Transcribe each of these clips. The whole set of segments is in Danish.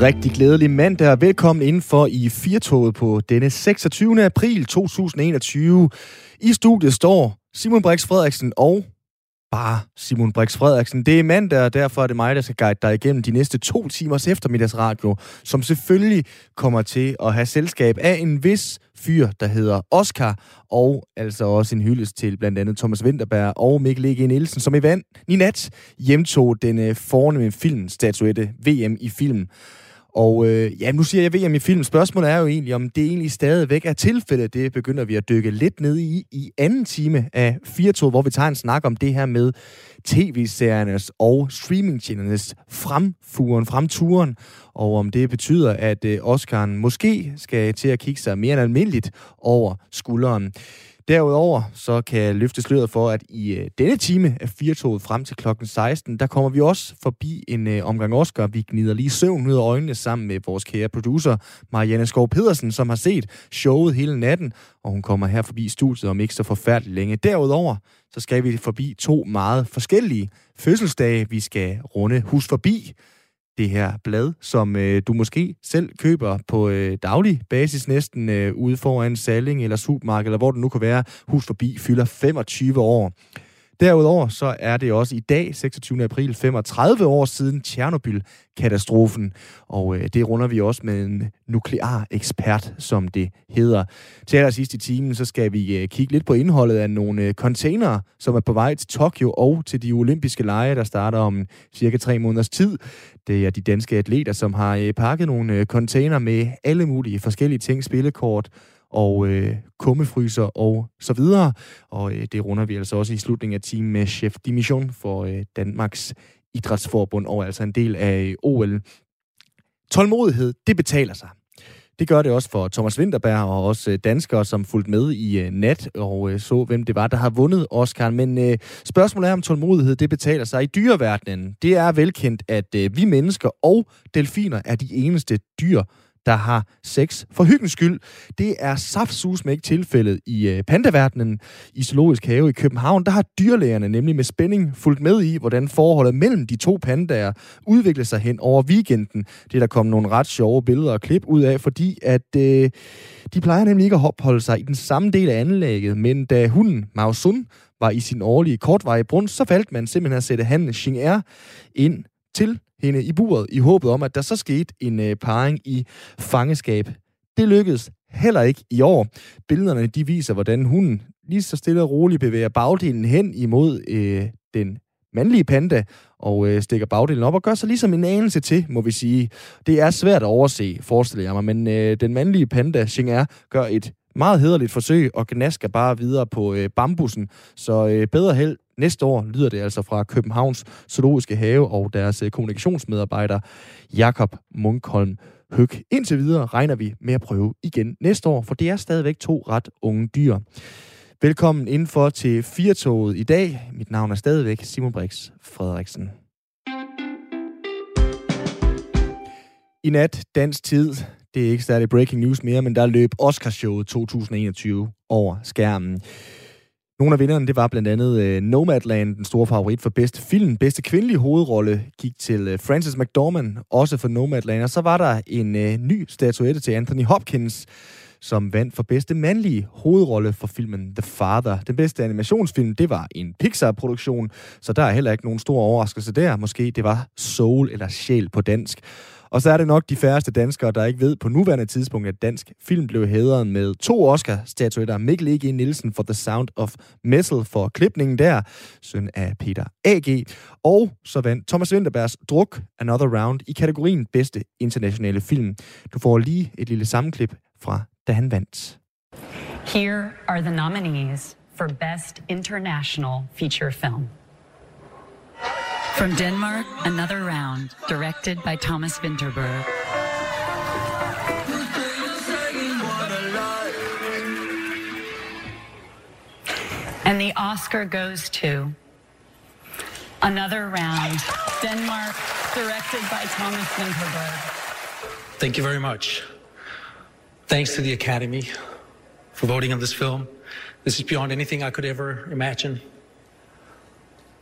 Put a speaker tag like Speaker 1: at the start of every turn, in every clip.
Speaker 1: Rigtig glædelig mandag og velkommen indenfor i Firtoget på denne 26. april 2021. I studiet står Simon Brix Frederiksen og bare Simon Brix Frederiksen. Det er mandag, og derfor er det mig, der skal guide dig igennem de næste to timers eftermiddagsradio, som selvfølgelig kommer til at have selskab af en vis fyr, der hedder Oscar, og altså også en hyldest til blandt andet Thomas Winterberg og Mikkel E.G. Nielsen, som i, vand, i nat hjemtog den øh, fornemme filmstatuette VM i film. Og øh, ja, nu siger jeg VM i film. Spørgsmålet er jo egentlig, om det egentlig stadigvæk er tilfældet. Det begynder vi at dykke lidt ned i i anden time af 4 hvor vi tager en snak om det her med tv-seriernes og streamingtjenernes fremfuren, fremturen, og om det betyder, at øh, Oscar'en måske skal til at kigge sig mere end almindeligt over skulderen. Derudover så kan jeg løfte sløret for, at i øh, denne time af firetoget frem til klokken 16, der kommer vi også forbi en øh, omgang Oscar. Vi gnider lige søvn ud af øjnene sammen med vores kære producer, Marianne Skov Pedersen, som har set showet hele natten, og hun kommer her forbi studiet om ikke så forfærdeligt længe. Derudover så skal vi forbi to meget forskellige fødselsdage, vi skal runde hus forbi det her blad, som øh, du måske selv køber på øh, daglig basis næsten øh, ude foran Salling eller supermarked, eller hvor det nu kan være, hus forbi, fylder 25 år. Derudover så er det også i dag, 26. april, 35 år siden Tjernobyl-katastrofen, og øh, det runder vi også med en nuklear ekspert, som det hedder. Til allersidst i timen, så skal vi øh, kigge lidt på indholdet af nogle øh, containere, som er på vej til Tokyo og til de olympiske lege, der starter om cirka tre måneders tid. Det er de danske atleter, som har øh, pakket nogle øh, container med alle mulige forskellige ting, spillekort, og øh, kummefryser og så videre. Og øh, det runder vi altså også i slutningen af timen med chef dimission for øh, Danmarks Idrætsforbund og altså en del af øh, OL. Tålmodighed, det betaler sig. Det gør det også for Thomas Winterberg og også øh, danskere, som fulgte med i øh, nat og så, hvem det var, der har vundet Oscar. Men spørgsmålet er, om tålmodighed det betaler sig i dyreverdenen. Det er velkendt, at vi mennesker og delfiner er de eneste dyr, der har sex for hyggens skyld. Det er saftsus med ikke tilfældet i øh, pandaverdenen. I Zoologisk Have i København, der har dyrlægerne nemlig med spænding fulgt med i, hvordan forholdet mellem de to pandaer udviklede sig hen over weekenden. Det er der kommet nogle ret sjove billeder og klip ud af, fordi at øh, de plejer nemlig ikke at opholde sig i den samme del af anlægget, men da hunden Mao Sun var i sin årlige kortvarige brunst, så valgte man simpelthen at sætte han Xing Er ind til hende i buret, i håbet om, at der så skete en øh, parring i fangeskab. Det lykkedes heller ikke i år. Billederne de viser, hvordan hunden lige så stille og roligt bevæger bagdelen hen imod øh, den mandlige panda, og øh, stikker bagdelen op og gør sig ligesom en anelse til, må vi sige. Det er svært at overse, forestiller jeg mig, men øh, den mandlige panda, Xing Er, gør et meget hederligt forsøg og gnasker bare videre på øh, bambussen. Så øh, bedre held næste år, lyder det altså fra Københavns Zoologiske Have og deres øh, kommunikationsmedarbejder Jakob Munkholm Høg. Indtil videre regner vi med at prøve igen næste år, for det er stadigvæk to ret unge dyr. Velkommen indenfor til Firtoget i dag. Mit navn er stadigvæk Simon Brix Frederiksen. I nat, dansk tid, det er ikke særlig breaking news mere, men der løb Oscarshowet 2021 over skærmen. Nogle af vinderne, det var blandt andet uh, Nomadland, den store favorit for bedste film. Bedste kvindelige hovedrolle gik til uh, Frances McDormand, også for Nomadland. Og så var der en uh, ny statuette til Anthony Hopkins, som vandt for bedste mandlige hovedrolle for filmen The Father. Den bedste animationsfilm, det var en Pixar-produktion, så der er heller ikke nogen stor overraskelse der. Måske det var Soul eller Sjæl på dansk. Og så er det nok de færreste danskere, der ikke ved på nuværende tidspunkt, at dansk film blev hædret med to Oscar-statuetter. Mikkel E.G. Nielsen for The Sound of Metal for klipningen der, søn af Peter A.G. Og så vandt Thomas Winterbergs Druk Another Round i kategorien bedste internationale film. Du får lige et lille sammenklip fra, da han vandt.
Speaker 2: Here are the nominees for Best International Feature Film. From Denmark, Another Round, directed by Thomas Vinterberg. And the Oscar goes to Another Round, Denmark, directed by Thomas Vinterberg.
Speaker 3: Thank you very much. Thanks to the Academy for voting on this film. This is beyond anything I could ever imagine.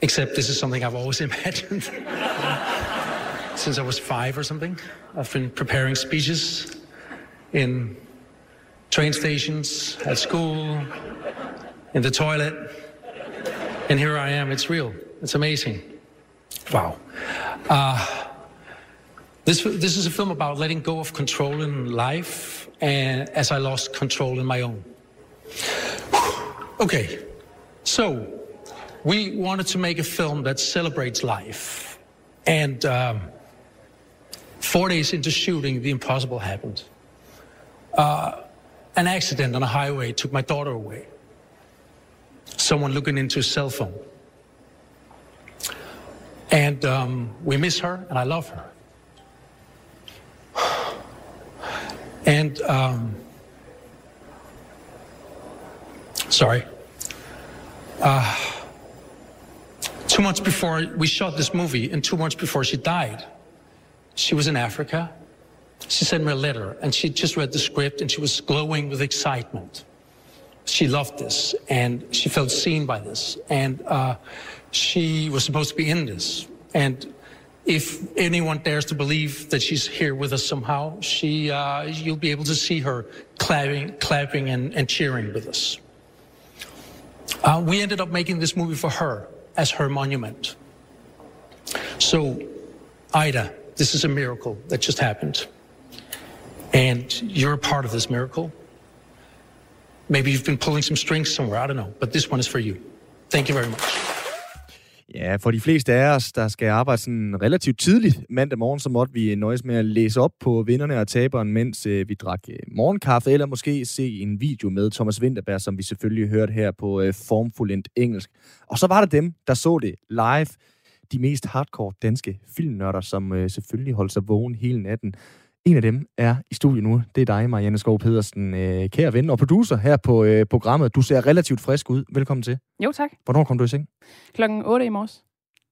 Speaker 3: Except this is something I've always imagined. since I was five or something. I've been preparing speeches in train stations, at school, in the toilet. And here I am. It's real. It's amazing. Wow. Uh, this, this is a film about letting go of control in life and as I lost control in my own. Okay, so we wanted to make a film that celebrates life. And um, four days into shooting, the impossible happened. Uh, an accident on a highway took my daughter away. Someone looking into a cell phone. And um, we miss her, and I love her. And um, sorry. Uh, two months before we shot this movie, and two months before she died, she was in Africa. She sent me a letter, and she just read the script, and she was glowing with excitement. She loved this, and she felt seen by this, and uh, she was supposed to be in this. And if anyone dares to believe that she's here with us somehow, she, uh, you'll be able to see her clapping, clapping and, and cheering with us. Uh, we ended up making this movie for her as her monument. So, Ida, this is a miracle that just happened. And you're a part of this miracle. Maybe you've been pulling some strings somewhere, I don't know, but this one is for you. Thank you very much.
Speaker 1: Ja, for de fleste af os, der skal arbejde sådan relativt tidligt mandag morgen, så måtte vi øh, nøjes med at læse op på vinderne og taberen, mens øh, vi drak øh, morgenkaffe, eller måske se en video med Thomas Winterberg, som vi selvfølgelig hørte her på øh, formfuldendt engelsk. Og så var der dem, der så det live. De mest hardcore danske filmnørder, som øh, selvfølgelig holdt sig vågen hele natten. En af dem er i studiet nu. Det er dig, Marianne Skov Pedersen, øh, kære ven og producer her på øh, programmet. Du ser relativt frisk ud. Velkommen til.
Speaker 4: Jo, tak.
Speaker 1: Hvornår kom du i seng?
Speaker 4: Klokken 8 i morges.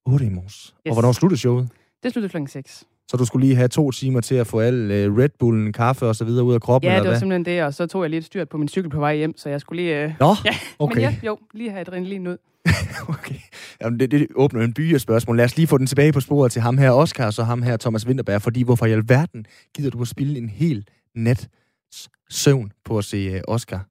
Speaker 1: 8 i morges. Yes. Og hvornår sluttede showet?
Speaker 4: Det sluttede klokken 6.
Speaker 1: Så du skulle lige have to timer til at få al øh, Red Bullen, kaffe og så videre ud af kroppen,
Speaker 4: Ja,
Speaker 1: eller
Speaker 4: det var
Speaker 1: hvad?
Speaker 4: simpelthen det, og så tog jeg lidt styrt på min cykel på vej hjem, så jeg skulle lige... Øh...
Speaker 1: Nå,
Speaker 4: Ja,
Speaker 1: okay.
Speaker 4: men ja, jo, lige have adrenalin ud.
Speaker 1: okay. Jamen, det, det åbner en by af spørgsmål. Lad os lige få den tilbage på sporet til ham her, Oscar, og så ham her, Thomas Winterberg. Fordi hvorfor i alverden gider du at spille en hel nat søvn på at se øh, Oscar?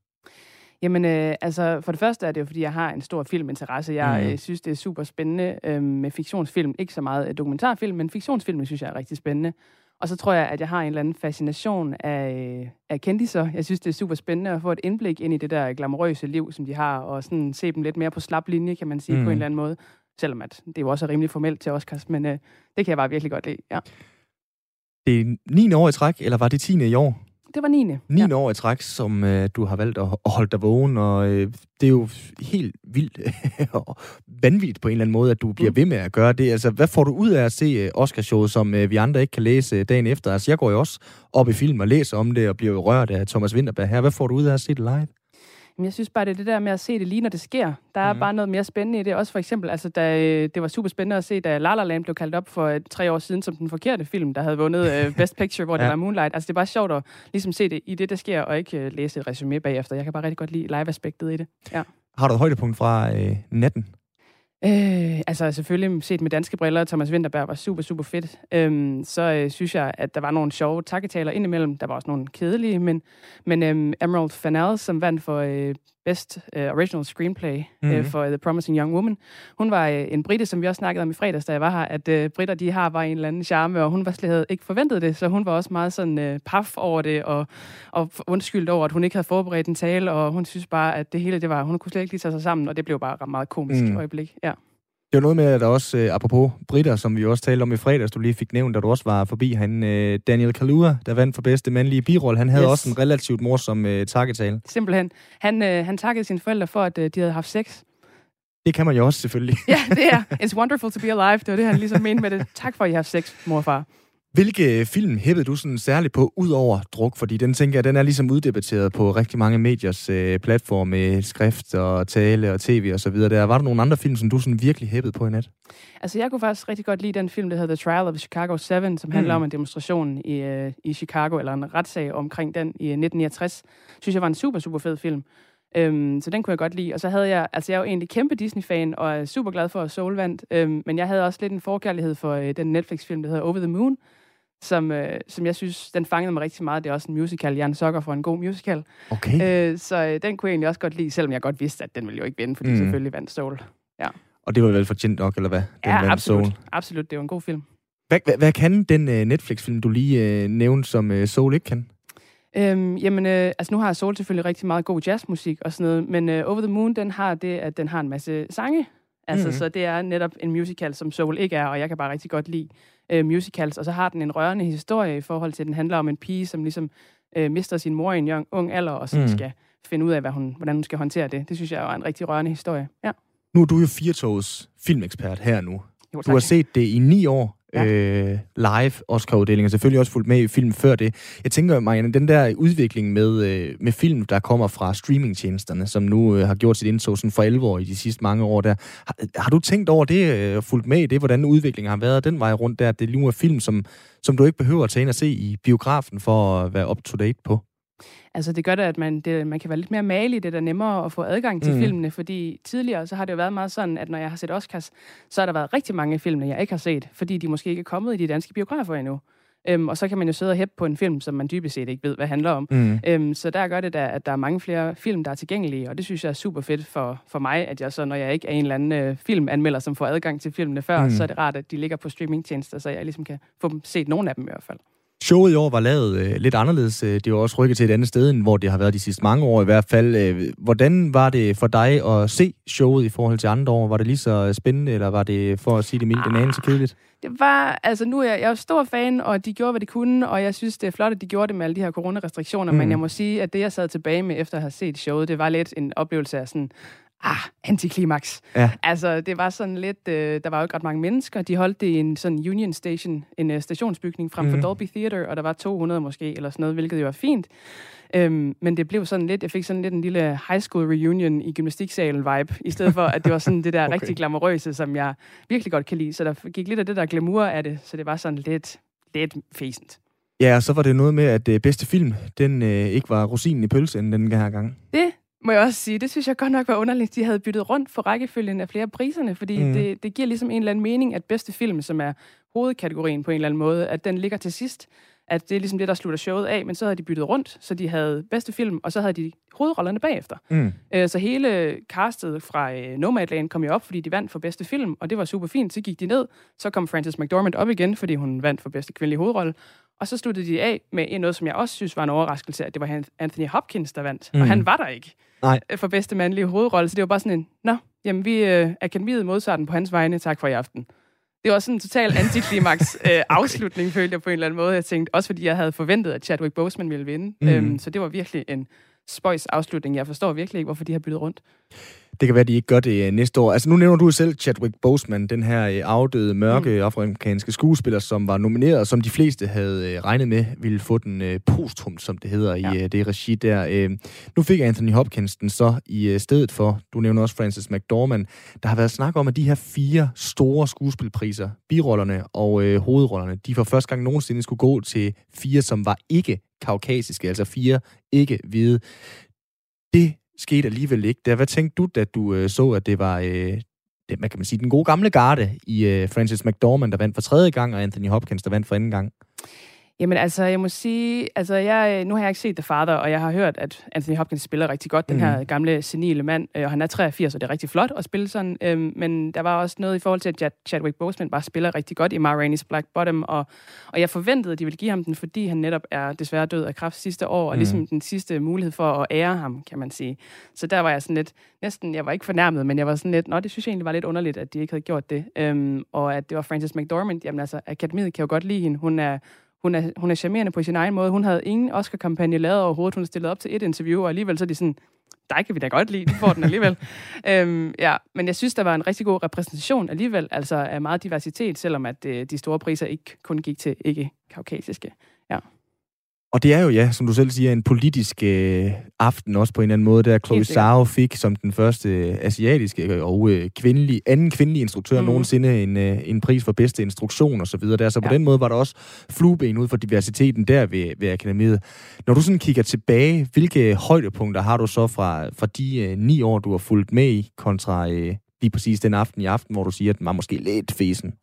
Speaker 4: Jamen, øh, altså, for det første er det jo, fordi jeg har en stor filminteresse. Jeg mm. øh, synes, det er super spændende øh, med fiktionsfilm. Ikke så meget øh, dokumentarfilm, men fiktionsfilm synes jeg er rigtig spændende. Og så tror jeg, at jeg har en eller anden fascination af, øh, af kendiser. Jeg synes, det er super spændende at få et indblik ind i det der glamourøse liv, som de har, og sådan se dem lidt mere på slap linje, kan man sige, mm. På en eller anden måde. Selvom at det jo også er rimelig formelt til Oscars, men øh, det kan jeg bare virkelig godt lide. Ja.
Speaker 1: Det er 9. år i træk, eller var det 10. i år?
Speaker 4: Det var 9.
Speaker 1: 9. Ja. år i træk, som øh, du har valgt at, at holde dig vågen, og øh, det er jo helt vildt og vanvittigt på en eller anden måde, at du bliver
Speaker 4: Mm.
Speaker 1: ved med at gøre det. Altså, hvad får du ud af at se øh, Oscarshowet, som øh, vi andre ikke kan læse øh, dagen efter? Altså, jeg går jo også op i film og læser om det, og bliver jo rørt af Thomas Winterberg her. Hvad får du ud af at se det live?
Speaker 4: Men jeg synes bare, det er det der med at se det lige, når det sker. Der er mm. bare noget mere spændende i det. Også for eksempel, altså, da, øh, det var super spændende at se, da La La Land blev kaldt op for øh, tre år siden som den forkerte film, der havde vundet øh, Best Picture, hvor. Ja. det var Moonlight. Altså, det er bare sjovt at ligesom se det i det, der sker, og ikke øh, læse et resume bagefter. Jeg kan bare rigtig godt lide live-aspektet i det. Ja.
Speaker 1: Har du et højdepunkt fra øh, natten?
Speaker 4: Øh, altså selvfølgelig set med danske briller, Thomas Winterberg var super, super fedt. Øhm, så øh, synes jeg, at der var nogle sjove takketaler indimellem. Der var også nogle kedelige, men, men øhm, Emerald Fennell, som vandt for øh, Best øh, Original Screenplay mm-hmm.
Speaker 1: Mhm.
Speaker 4: øh, for The Promising Young Woman, hun var øh, en brite, som vi også snakkede om i fredags, da jeg var her, at øh, britter, de har bare en eller anden charme, og hun var slet ikke forventet det, så hun var også meget sådan øh, paf over det, og, og undskyldt over, at hun ikke havde forberedt en tale, og hun synes bare, at det hele, det var, hun kunne slet ikke lige tage sig sammen, og det blev bare et meget komisk
Speaker 1: mm.
Speaker 4: øjeblik. Ja.
Speaker 1: Det var noget med, at der også, øh, apropos britter, som vi også talte om i fredags, du lige fik nævnt, da du også var forbi, han, øh, Daniel Kaluuya, der vandt for bedste mandlige birolle, han havde
Speaker 4: Yes.
Speaker 1: også en relativt morsom øh, takketale.
Speaker 4: Simpelthen. Han, øh, han takkede sine forældre for, at øh, de havde haft sex.
Speaker 1: Det kan man jo også selvfølgelig.
Speaker 4: Ja, det er. It's wonderful to be alive. Det var det, han ligesom mente med det. Tak for, at I har haft sex, mor og far.
Speaker 1: Hvilke film hæppede du sådan særligt på, ud over druk? Fordi den tænker jeg, den er ligesom uddebatteret på rigtig mange mediers øh, platforme, skrift og tale og tv og så videre. Der. Var der nogle andre film, som du sådan virkelig hæppede på i nat?
Speaker 4: Altså, jeg kunne faktisk rigtig godt lide den film, der hedder The Trial of Chicago 7, som handler
Speaker 1: Mm.
Speaker 4: om en demonstration i, øh, i Chicago, eller en retssag omkring den i øh, 1969. Synes jeg var en super, super fed film. Øhm, så den kunne jeg godt lide. Og så havde jeg, altså jeg er jo egentlig kæmpe Disney-fan, og er super glad for, at Soul vandt. Øhm, men jeg havde også lidt en forkærlighed for øh, den Netflix-film, der hedder Over the Moon, som, øh, som jeg synes, den fangede mig rigtig meget. Det er også en musical. Jeg er en sokker for en god musical.
Speaker 1: Okay.
Speaker 4: Øh, så øh, den kunne jeg egentlig også godt lide, selvom jeg godt vidste, at den ville jo ikke vinde, fordi
Speaker 1: Mm.
Speaker 4: selvfølgelig vandt Soul.
Speaker 1: Og det var vel fortjent nok, eller hvad? Den
Speaker 4: ja,
Speaker 1: vandt
Speaker 4: absolut.
Speaker 1: Soul.
Speaker 4: Absolut, det var en god film.
Speaker 1: Hvad, hvad, hvad kan den uh, Netflix-film, du lige uh, nævnte, som uh, Soul ikke kan?
Speaker 4: Øhm, jamen, øh, altså nu har Soul selvfølgelig rigtig meget god jazzmusik og sådan noget, men øh, Over the Moon, den har det, at den har en masse sange. Altså,
Speaker 1: Mhm.
Speaker 4: mm. så det er netop en musical, som Soul ikke er, og jeg kan bare rigtig godt lide øh, musicals. Og så har den en rørende historie i forhold til, at den handler om en pige, som ligesom øh, mister sin mor i en young, ung alder, og
Speaker 1: Mm.
Speaker 4: mm. skal finde ud af, hvad hun, hvordan hun skal håndtere det. Det synes jeg er en rigtig rørende historie. Ja.
Speaker 1: Nu er du jo Firtogs filmekspert her nu.
Speaker 4: Jo,
Speaker 1: Du har set det i ni år ja. Øh, live, Oscar-uddeling, og selvfølgelig også fulgt med i film før det. Jeg tænker, Marianne, den der udvikling med, øh, med film, der kommer fra streamingtjenesterne, som nu øh, har gjort sit indtog sådan for 11 år i de sidste mange år der. Har, har du tænkt over det, øh, fulgt med i det, hvordan udviklingen har været den vej rundt der, at det nu er film, som, som du ikke behøver at tage ind og se i biografen for at være up-to-date på?
Speaker 4: Altså det gør det, at man, det, man kan være lidt mere malig, det er da nemmere at få adgang til
Speaker 1: Mm.
Speaker 4: filmene, fordi tidligere så har det jo været meget sådan, at når jeg har set Oscars, så har der været rigtig mange film, jeg ikke har set, fordi de måske ikke er kommet i de danske biografer endnu. Øhm, og så kan man jo sidde og hæppe på en film, som man dybest set ikke ved, hvad handler om.
Speaker 1: Mm.
Speaker 4: Øhm, så der gør det da, at der er mange flere film, der er tilgængelige, og det synes jeg er super fedt for, for mig, at jeg så, når jeg ikke er en eller anden øh, filmanmelder, som får adgang til filmene før,
Speaker 1: Mm.
Speaker 4: mm. så er det rart, at de ligger på streamingtjenester, så jeg ligesom kan få dem set nogle af dem i hvert fald.
Speaker 1: Showet i år var lavet øh, lidt anderledes. Øh, Det var også rykket til et andet sted, end hvor det har været de sidste mange år i hvert fald. Øh, hvordan var det for dig at se showet i forhold til andre år? Var det lige så spændende, eller var det, for at sige det mildt, en
Speaker 4: Ah.
Speaker 1: anelse kedeligt?
Speaker 4: Det var, altså nu er jeg, jeg er stor fan, og de gjorde, hvad de kunne, og jeg synes, det er flot, at de gjorde det med alle de her coronarestriktioner,
Speaker 1: mm.
Speaker 4: men jeg må sige, at det, jeg sad tilbage med efter at have set showet, det var lidt en oplevelse af sådan, ah, antiklimaks.
Speaker 1: Ja.
Speaker 4: Altså, det var sådan lidt, øh, der var jo ikke ret mange mennesker, de holdt det i en sådan Union Station, en øh, stationsbygning frem for
Speaker 1: Mhm.
Speaker 4: Dolby Theater, og der var 200 måske, eller sådan noget, hvilket jo var fint. Øhm, men det blev sådan lidt, jeg fik sådan lidt en lille high school reunion i gymnastiksalen vibe, i stedet for, at det var sådan det der
Speaker 1: okay.
Speaker 4: rigtig glamourøse, som jeg virkelig godt kan lide. Så der gik lidt af det der glamour af det, så det var sådan lidt, lidt fæsent.
Speaker 1: Ja, og så var det noget med, at øh, bedste film, den øh, ikke var rosinen i pølsen den her gang.
Speaker 4: Det må jeg også sige, det synes jeg godt nok var underligt. De havde byttet rundt for rækkefølgen af flere priserne, fordi
Speaker 1: mm.
Speaker 4: det, det giver ligesom en eller anden mening, at bedste film, som er hovedkategorien på en eller anden måde, at den ligger til sidst. At det er ligesom det, der slutter showet af, men så havde de byttet rundt, så de havde bedste film, og så havde de hovedrollerne bagefter.
Speaker 1: Mm.
Speaker 4: Øh, Så hele castet fra øh, Nomadland kom jo op, fordi de vandt for bedste film, og det var super fint. Så gik de ned, så kom Frances McDormand op igen, fordi hun vandt for bedste kvindelige hovedrolle. Og så sluttede de af med en- noget, som jeg også synes var en overraskelse, at det var Anthony Hopkins, der vandt.
Speaker 1: Mm.
Speaker 4: Og han var der ikke
Speaker 1: Nej.
Speaker 4: øh, for bedste mandlige hovedrolle. Så det var bare sådan en, nå, jamen vi øh, akademiet modtager den på hans vegne, tak for i aften. Det var sådan en total antiklimaks øh, afslutning, følte jeg på en eller anden måde. Jeg tænkte, også fordi jeg havde forventet, at Chadwick Boseman ville vinde.
Speaker 1: Mm.
Speaker 4: Øhm, så det var virkelig en spøjs afslutning. Jeg forstår virkelig ikke, hvorfor de har byttet rundt.
Speaker 1: Det kan være, de ikke gør det øh, næste år. Altså, nu nævner du selv Chadwick Boseman, den her øh, afdøde, mørke mm. afroamerikanske skuespiller, som var nomineret, som de fleste havde øh, regnet med ville få den posthumt, som det hedder ja. i det regi der. Nu fik Anthony Hopkins den så i stedet for, du nævner også Frances McDormand. Der har været snak om, at de her fire store skuespilpriser, birollerne og øh, hovedrollerne, de for første gang nogensinde skulle gå til fire, som var ikke kaukasiske, altså fire ikke hvide. Det skete alligevel ikke. Der, hvad tænkte du, da du øh, så, at det var øh, det, man kan man sige, den gode gamle garde i øh, Francis McDormand, der vandt for tredje gang, og Anthony Hopkins, der vandt for anden gang?
Speaker 4: Jamen altså, jeg må sige, altså jeg, nu har jeg ikke set The Father, og jeg har hørt, at Anthony Hopkins spiller rigtig godt, den
Speaker 1: Mhm.
Speaker 4: her gamle, senile mand, øh, og han er 83, og det er rigtig flot at spille sådan, øhm, men der var også noget i forhold til, at Chad- Chadwick Boseman bare spiller rigtig godt i Ma Rainey's Black Bottom, og, og jeg forventede, at de ville give ham den, fordi han netop er desværre død af kræft sidste år, og
Speaker 1: Mhm.
Speaker 4: ligesom den sidste mulighed for at ære ham, kan man sige. Så der var jeg sådan lidt, næsten, jeg var ikke fornærmet, men jeg var sådan lidt, nå, det synes jeg egentlig var lidt underligt, at de ikke havde gjort det, øhm, og at det var Frances McDormand, jamen altså, akademiet kan jo godt lide hende, hun er hun er, hun er charmerende på sin egen måde. Hun havde ingen Oscar-kampagne lavet overhovedet. Hun stillede op til et interview, og alligevel så er de sådan, dig kan vi da godt lide, du får den alligevel. øhm, ja, men jeg synes, der var en rigtig god repræsentation alligevel, altså af meget diversitet, selvom at øh, de store priser ikke kun gik til ikke-kaukasiske.
Speaker 1: Og det er jo, ja, som du selv siger, en politisk øh, aften også på en eller anden måde, der Chloe Zhao fik som den første øh, asiatiske og øh, kvindelige, anden kvindelige instruktør mm. nogensinde en, øh, en pris for bedste instruktion og så videre. Der. Så på ja. den måde var der også flueben ud for diversiteten der ved, ved akademiet. Når du sådan kigger tilbage, hvilke højdepunkter har du så fra, fra de øh, ni år, du har fulgt med i, kontra øh, lige præcis den aften i aften, hvor du siger, at den var måske lidt fesen?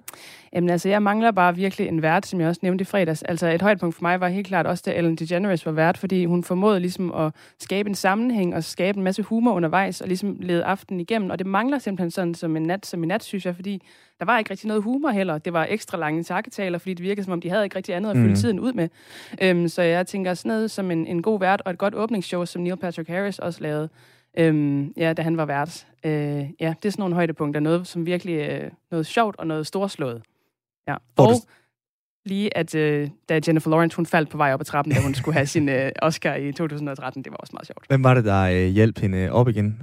Speaker 4: Jamen altså, jeg mangler bare virkelig en vært, som jeg også nævnte i fredags. Altså et højdepunkt for mig var helt klart også, da Ellen DeGeneres var vært, fordi hun formåede ligesom at skabe en sammenhæng og skabe en masse humor undervejs og ligesom lede aftenen igennem. Og det mangler simpelthen sådan som en nat, som en nat, synes jeg, fordi der var ikke rigtig noget humor heller. Det var ekstra lange takketaler, fordi det virkede som om, de havde ikke rigtig andet at fylde mm. tiden ud med. Øhm, så jeg tænker sådan noget som en, en god vært og et godt åbningsshow, som Neil Patrick Harris også lavede, øhm, ja, da han var vært. Øh, ja, det er sådan nogle højdepunkter. Noget, som virkelig øh, noget sjovt og noget storslået. Ja. Og lige, at øh, da Jennifer Lawrence hun faldt på vej op ad trappen, da hun skulle have sin øh, Oscar i 2013, det var også meget sjovt.
Speaker 1: Hvem var det, der øh, hjalp hende op igen?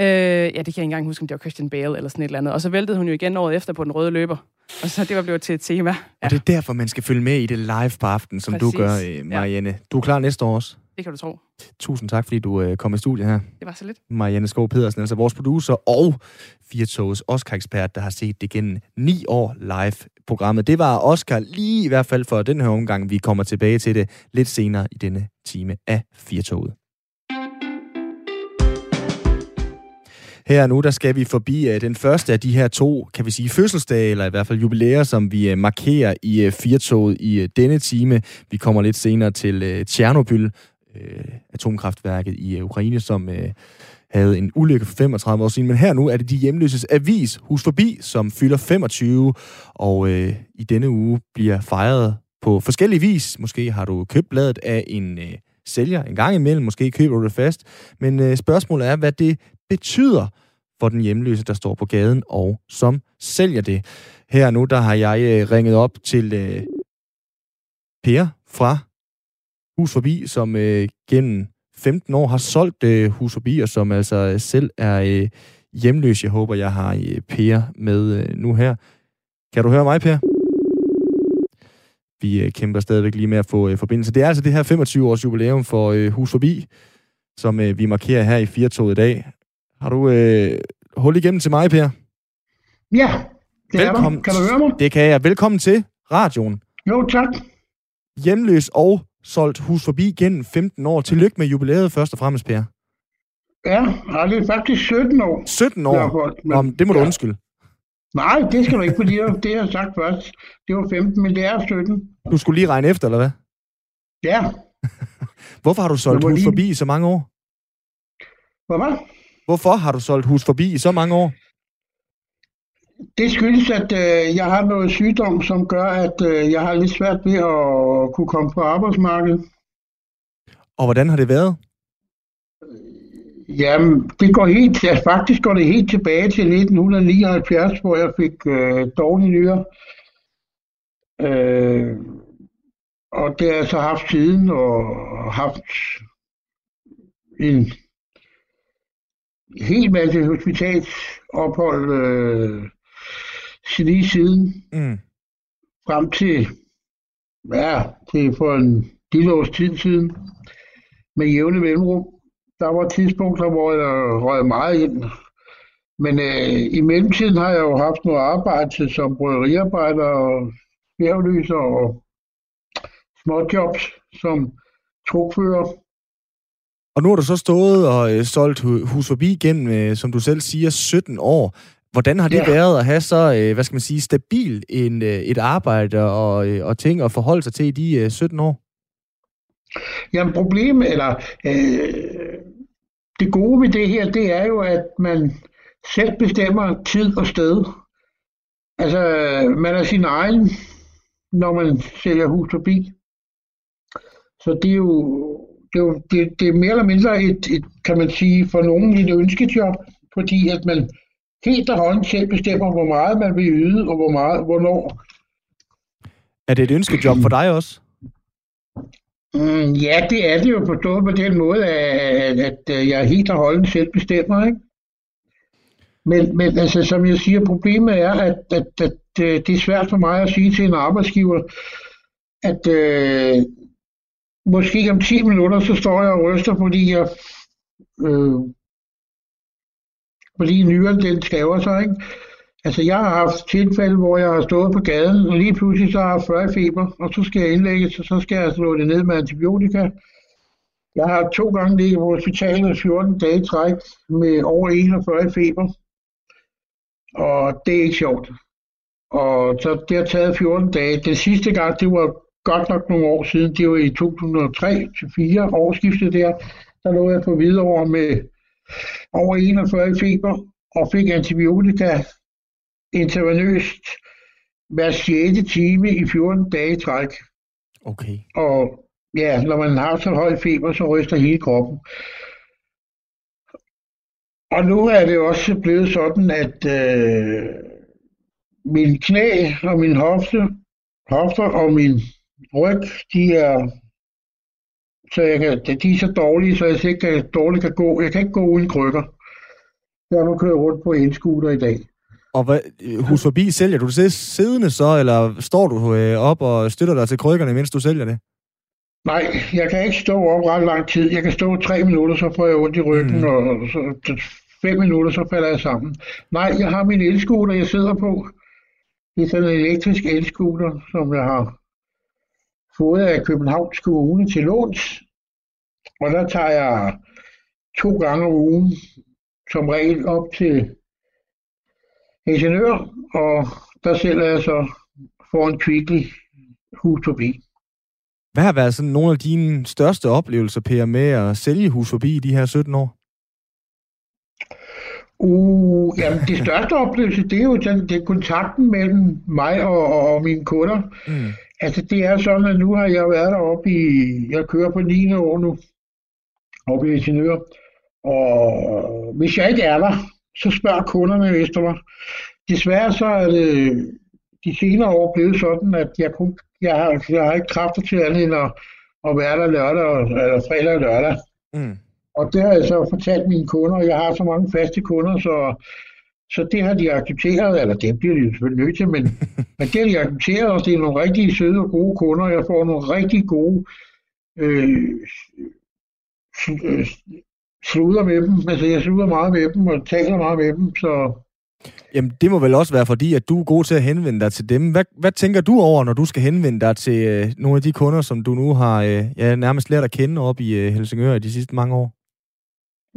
Speaker 4: Øh, ja, det kan jeg ikke engang huske, om det var Christian Bale eller sådan et eller andet. Og så væltede hun jo igen året efter på den røde løber. Og så det var blevet til et tema. Ja.
Speaker 1: Og det er derfor, man skal følge med i det live på aftenen, som Præcis. du gør, øh, Marianne. Ja. Du er klar næste år også?
Speaker 4: Det kan du tro.
Speaker 1: Tusind tak, fordi du øh, kom i studiet her.
Speaker 4: Det var så lidt.
Speaker 1: Marianne Skov Pedersen, altså vores producer og Firtogs Oscar-ekspert, der har set det gennem ni år live-programmet. Det var Oscar lige i hvert fald for den her omgang. Vi kommer tilbage til det lidt senere i denne time af Firtoget. Her nu, der skal vi forbi uh, den første af de her to, kan vi sige, fødselsdage, eller i hvert fald jubilæer, som vi uh, markerer i uh, Firtoget i uh, denne time. Vi kommer lidt senere til uh, Tjernobyl, uh, atomkraftværket i øh, Ukraine, som øh, havde en ulykke for 35 år siden. Men her nu er det de hjemløses avis, Hus Forbi, som fylder 25, og øh, i denne uge bliver fejret på forskellige vis. Måske har du købt bladet af en øh, sælger en gang imellem, måske køber du det fast. Men øh, spørgsmålet er, hvad det betyder for den hjemløse, der står på gaden og som sælger det. Her nu, der har jeg øh, ringet op til øh, Per fra Hus Forbi, som øh, gennem 15 år har solgt øh, Hus Forbi, og som altså selv er øh, hjemløs. Jeg håber, jeg har øh, Per med øh, nu her. Kan du høre mig, Per? Vi øh, kæmper stadigvæk lige med at få øh, forbindelse. Det er altså det her 25-års jubilæum for øh, Hus Forbi, som øh, vi markerer her i Firtoget i dag. Har du øh, hul igennem til mig, Per?
Speaker 5: Ja, det Velkommen. er der. Kan du høre mig?
Speaker 1: Det kan jeg. Velkommen til radioen.
Speaker 5: Jo, tak.
Speaker 1: Hjemløs og solgt hus forbi gennem 15 år. Tillykke med jubilæet først og fremmest, Per.
Speaker 5: Ja, det er faktisk 17 år.
Speaker 1: 17 år? Godt, men, Om, det må du ja. undskylde.
Speaker 5: Nej, det skal du ikke, fordi det, det har jeg sagt først. Det var 15, men det er 17.
Speaker 1: Du skulle lige regne efter, eller hvad?
Speaker 5: Ja.
Speaker 1: Hvorfor har du solgt hus lige... forbi i så mange år?
Speaker 5: Hvad?
Speaker 1: Hvorfor har du solgt hus forbi i så mange år?
Speaker 5: Det skyldes, at øh, jeg har noget sygdom, som gør, at øh, jeg har lidt svært ved at kunne komme på arbejdsmarkedet.
Speaker 1: Og hvordan har det været?
Speaker 5: Jamen, det går helt, ja, faktisk går det helt tilbage til 1979, hvor jeg fik øh, dårlige nyere. Øh, og det har jeg så haft siden, og haft en helt masse hospitalsophold øh, lige siden. Mm. Frem til, ja, til for en lille års tid siden. Med jævne mellemrum. Der var tidspunkter, hvor jeg røg meget ind. Men øh, i mellemtiden har jeg jo haft noget arbejde som bryggeriarbejder og bjerglyser og småjobs som trukfører.
Speaker 1: Og nu har du så stået og øh, solgt hus forbi gennem, øh, som du selv siger, 17 år. Hvordan har det ja. været at have så, øh, hvad skal man sige, stabil en, øh, et arbejde og, øh, og ting at forholde sig til i de øh, 17 år?
Speaker 5: Jamen problemet, eller øh, det gode ved det her, det er jo, at man selv bestemmer tid og sted. Altså, man er sin egen, når man sælger hus forbi. Så det er jo det, er jo, det, det er mere eller mindre et, et, kan man sige, for nogen et ønskejob, fordi at man helt og holdent selv bestemmer, hvor meget man vil yde, og hvor meget, hvornår.
Speaker 1: Er det et ønskejob for dig også?
Speaker 5: Mm, ja, det er det jo forstået på den måde, at, at, at jeg helt og holdent selv bestemmer, ikke? Men, men altså, som jeg siger, problemet er, at, at, at, at det er svært for mig at sige til en arbejdsgiver, at øh, måske om 10 minutter, så står jeg og ryster, fordi jeg, øh, fordi nyren den skaver sig, ikke? Altså, jeg har haft tilfælde, hvor jeg har stået på gaden, og lige pludselig så har jeg 40 feber, og så skal jeg indlægges, og så skal jeg slå det ned med antibiotika. Jeg har to gange ligget på hospitalet 14 dage træk med over 41 feber, og det er ikke sjovt. Og så det har taget 14 dage. Den sidste gang, det var godt nok nogle år siden, det var i 2003-4 årsskiftet der, der lå jeg på Hvidovre med over 41 feber og fik antibiotika intravenøst hver 6. time i 14 dage træk.
Speaker 1: Okay.
Speaker 5: Og ja, når man har så høj feber, så ryster hele kroppen. Og nu er det også blevet sådan, at øh, min knæ og min hofte, hofter og min ryg, de er så jeg kan, de er så dårlige, så jeg ikke kan, dårligt kan gå. Jeg kan ikke gå uden krykker. Jeg må køre rundt på en scooter i dag.
Speaker 1: Og hvad, hus forbi sælger du det siddende så, eller står du øh, op og støtter dig til krykkerne, mens du sælger det?
Speaker 5: Nej, jeg kan ikke stå op ret lang tid. Jeg kan stå tre minutter, så får jeg ondt i ryggen, mm. og så, fem minutter, så falder jeg sammen. Nej, jeg har min elscooter, jeg sidder på. Det er sådan en elektrisk elscooter, som jeg har fået af Københavns Kommune til låns. Og der tager jeg to gange om ugen, som regel op til Helsingør, og der sælger jeg så for en kvickly hus forbi.
Speaker 1: Hvad har været sådan nogle af dine største oplevelser, Per, med at sælge hus forbi i de her 17 år?
Speaker 5: Uh, jamen det største oplevelse, det er jo den, det er kontakten mellem mig og, og, og mine kunder. Mm. Altså det er sådan, at nu har jeg været deroppe i, jeg kører på 9. år nu, oppe i Helsingør. Og hvis jeg ikke er der, så spørger kunderne efter mig. Desværre så er det de senere år blevet sådan, at jeg, kun, jeg, har, jeg har ikke kræfter til andet end at, at være der lørdag, eller fredag og lørdag. Mm. Og det har jeg så fortalt mine kunder, og jeg har så mange faste kunder, så, så det har de accepteret, eller det bliver de selvfølgelig nødt til, men, men det har de accepteret, og det er nogle rigtig søde og gode kunder, jeg får nogle rigtig gode øh, sluder med dem. Altså, jeg sluder meget med dem og taler meget med dem, så...
Speaker 1: Jamen, det må vel også være fordi, at du er god til at henvende dig til dem. Hvad, hvad tænker du over, når du skal henvende dig til øh, nogle af de kunder, som du nu har øh, ja, nærmest lært at kende op i øh, Helsingør de sidste mange år?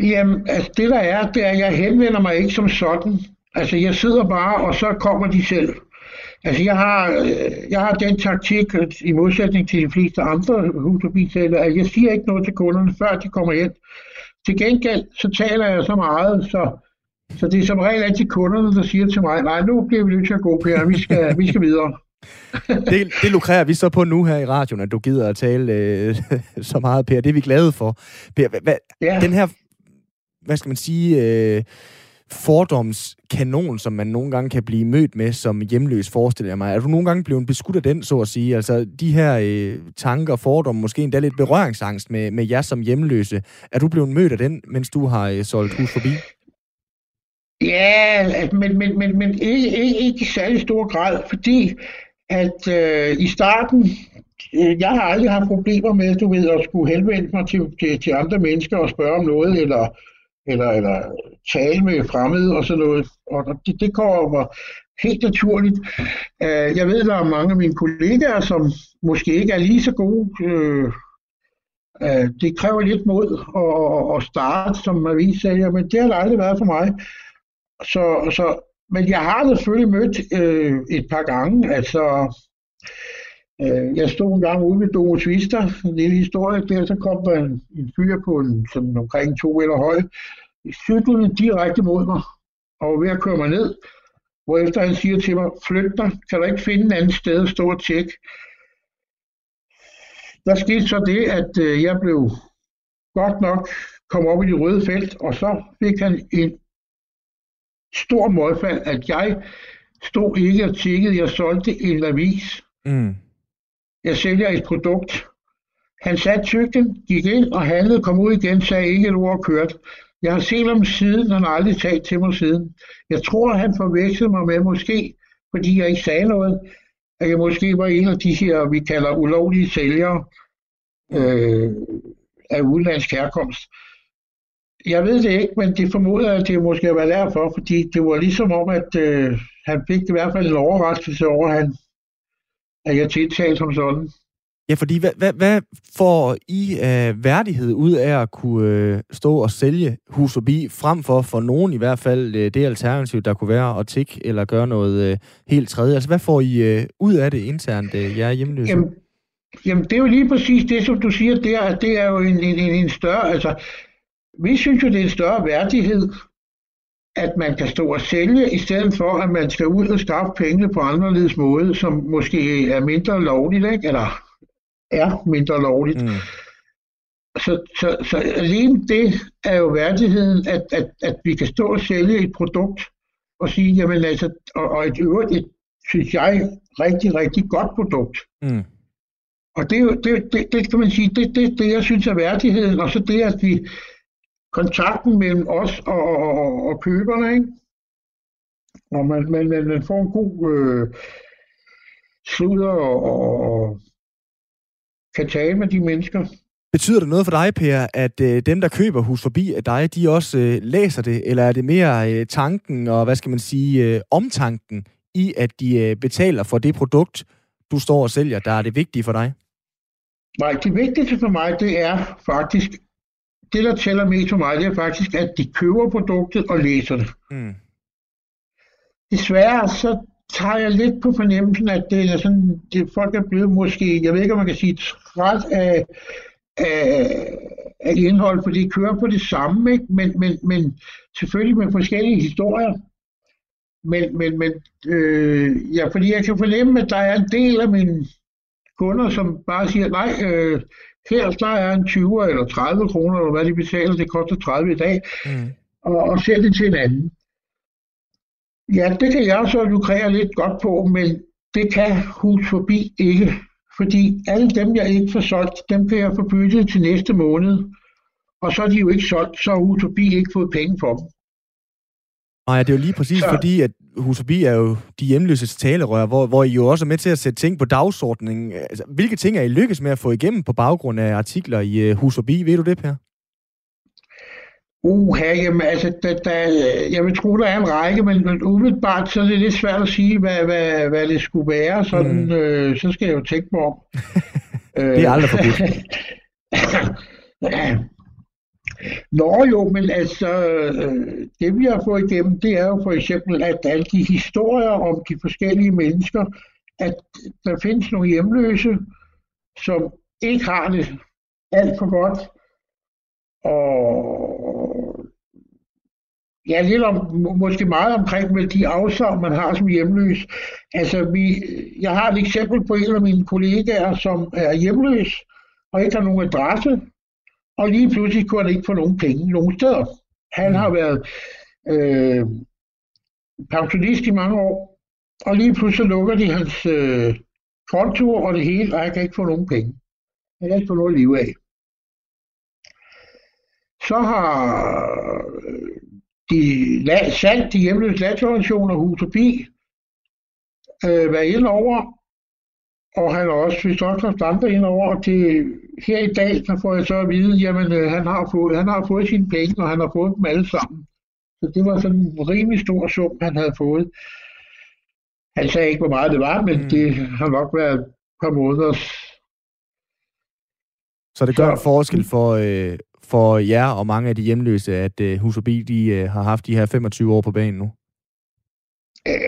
Speaker 5: Jamen, altså det der er, det er, at jeg henvender mig ikke som sådan. Altså, jeg sidder bare, og så kommer de selv. Altså, jeg har, øh, jeg har den taktik, i modsætning til de fleste andre husforbitalere, at jeg siger ikke noget til kunderne, før de kommer ind. Til gengæld, så taler jeg så meget, så, så det er som regel altid kunderne, der siger til mig, nej, nu bliver vi nødt til at gå, Per, vi skal, vi skal videre.
Speaker 1: det, det lukrerer vi så på nu her i radioen, at du gider at tale øh, så meget, Per. Det er vi glade for. Per, hva, ja. den her, hvad skal man sige, øh, fordomskanon, som man nogle gange kan blive mødt med som hjemløs, forestiller jeg mig. Er du nogle gange blevet beskudt af den, så at sige? Altså, de her øh, tanker, fordomme, måske endda lidt berøringsangst med, med jer som hjemløse. Er du blevet mødt af den, mens du har øh, solgt hus forbi?
Speaker 5: Ja, men, men, men, men ikke, ikke, ikke i særlig stor grad, fordi at øh, i starten, øh, jeg har aldrig haft problemer med, du ved, at skulle henvende mig til, til, til andre mennesker og spørge om noget, eller eller, eller tale med fremmede og sådan noget. Og det, det kommer helt naturligt. Øh, jeg ved, der er mange af mine kollegaer, som måske ikke er lige så gode. Øh, øh, det kræver lidt mod at, at starte som avisælger, men det har aldrig været for mig. Så, så, men jeg har selvfølgelig mødt et par gange, altså Øh, jeg stod en gang ude ved Domus Vista, en lille historie der, så kom der en, en fyr på en, sådan omkring to meter høj, cyklede direkte mod mig, og var ved at køre mig ned, efter han siger til mig, flyt dig, kan du ikke finde en anden sted at stå og tjekke. Der skete så det, at øh, jeg blev godt nok kom op i det røde felt, og så fik han en stor modfald, at jeg stod ikke og tjekkede, jeg solgte en avis. Mm. Jeg sælger et produkt. Han satte cyklen, gik ind og handlede, kom ud igen, sagde ikke et ord og kørte. Jeg har set ham siden, han har aldrig talt til mig siden. Jeg tror, han forvekslede mig med måske, fordi jeg ikke sagde noget, at jeg måske var en af de her, vi kalder ulovlige sælgere. øh, af udenlandsk herkomst. Jeg ved det ikke, men det formoder jeg, at det måske var derfor, fordi det var ligesom om, at øh, han fik i hvert fald en overraskelse over, at, han, at jeg tiltalte som sådan.
Speaker 1: Ja, fordi hvad, hvad, hvad får I uh, værdighed ud af at kunne uh, stå og sælge hus forbi, frem for for nogen i hvert fald uh, det alternativ, der kunne være at tikke eller gøre noget uh, helt tredje? Altså, hvad får I uh, ud af det internt, uh, jer hjemløse?
Speaker 5: Jamen, jamen, det er jo lige præcis det, som du siger der, at det er jo en, en, en større, altså, vi synes jo, det er en større værdighed, at man kan stå og sælge, i stedet for, at man skal ud og skaffe pengene på anderledes måde, som måske er mindre lovligt, ikke? eller er mindre lovligt. Mm. Så, så, så alene det er jo værdigheden, at, at, at vi kan stå og sælge et produkt og sige, jamen altså, og, og et øvrigt, et, synes jeg, rigtig, rigtig godt produkt. Mm. Og det, det, det, det kan man sige, det, det, det jeg synes er værdigheden, og så det, at vi kontakten mellem os og, og, og køberne, ikke? Og man, man, man, man får en god øh, sludder og, og, kan tale med de mennesker.
Speaker 1: Betyder det noget for dig, Per, at øh, dem, der køber hus forbi af dig, de også øh, læser det, eller er det mere øh, tanken og, hvad skal man sige, øh, omtanken i, at de øh, betaler for det produkt, du står og sælger, der er det vigtige for dig?
Speaker 5: Nej, det vigtigste for mig, det er faktisk, det der tæller mest for mig, det er faktisk, at de køber produktet og læser det. Mm. Desværre så tager jeg lidt på fornemmelsen, at det er sådan, det folk er blevet måske, jeg ved ikke, om man kan sige, træt af, af, af indhold, for de kører på det samme, ikke? Men, men, men selvfølgelig med forskellige historier. Men, men, men øh, ja, fordi jeg kan fornemme, at der er en del af mine kunder, som bare siger, nej, øh, her der er en 20 eller 30 kroner, eller hvad de betaler, det koster 30 i dag, mm. og, og ser det til en anden. Ja, det kan jeg så lukrere lidt godt på, men det kan hus forbi ikke. Fordi alle dem, jeg ikke får solgt, dem kan jeg få byttet til næste måned. Og så er de jo ikke solgt, så har hus forbi ikke fået penge for dem.
Speaker 1: Nej, det er jo lige præcis så... fordi, at Hus Forbi er jo de hjemløses talerør, hvor, hvor I jo også er med til at sætte ting på dagsordningen. Altså, hvilke ting er I lykkes med at få igennem på baggrund af artikler i uh, Hus Forbi? Ved du det, Per?
Speaker 5: Uh, her, jamen, altså, der, der, jeg vil tro, der er en række, men, men umiddelbart så er det lidt svært at sige, hvad, hvad, hvad det skulle være. Sådan, mm. øh, så skal jeg jo tænke mig om.
Speaker 1: det er aldrig forbudt.
Speaker 5: Nå jo, men altså, øh, det vi har fået igennem, det er jo for eksempel, at alle de historier om de forskellige mennesker, at der findes nogle hjemløse, som ikke har det alt for godt, og ja, lidt om, måske meget omkring med de afsavn, man har som hjemløs. Altså, vi, jeg har et eksempel på en af mine kollegaer, som er hjemløs og ikke har nogen adresse, og lige pludselig kunne han ikke få nogen penge nogen steder. Han har været øh, pensionist i mange år, og lige pludselig lukker de hans øh, konto og det hele, og han kan ikke få nogen penge. Han kan ikke få noget liv af. Så har øh, de salg, de hjemløse landsorganisationer, Hus og Bi, øh, været ind over, og han har også vist også haft andre ind over, og det, her i dag, der får jeg så at vide, jamen øh, han har, fået, han har fået sine penge, og han har fået dem alle sammen. Så det var sådan en rimelig stor sum, han havde fået. Han sagde ikke, hvor meget det var, men mm. det har nok været et par måneder.
Speaker 1: Så det gør så, en forskel for, øh, for jer og mange af de hjemløse, at uh, Hus Bil, de uh, har haft de her 25 år på banen nu?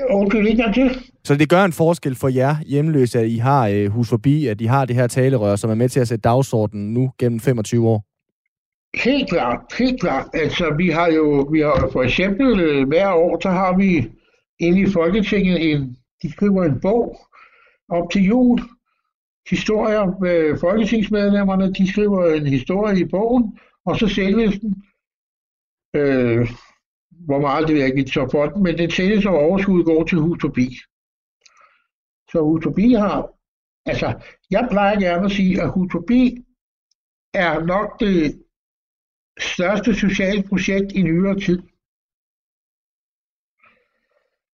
Speaker 5: Undskyld, ikke til.
Speaker 1: Så det gør en forskel for jer hjemløse, at I har uh, Hus Forbi, at I har det her talerør, som er med til at sætte dagsordenen nu gennem 25 år?
Speaker 5: Helt klart, helt klart. Altså, vi har jo, vi har for eksempel uh, hver år, så har vi inde i Folketinget en, de skriver en bog op til jul, historier med folketingsmedlemmerne, de skriver en historie i bogen, og så sælges den. Øh, hvor meget det vil ikke så for den, men det tælles og overskud går til hus forbi. Så hus forbi har, altså jeg plejer gerne at sige, at hus forbi er nok det største sociale projekt i nyere tid.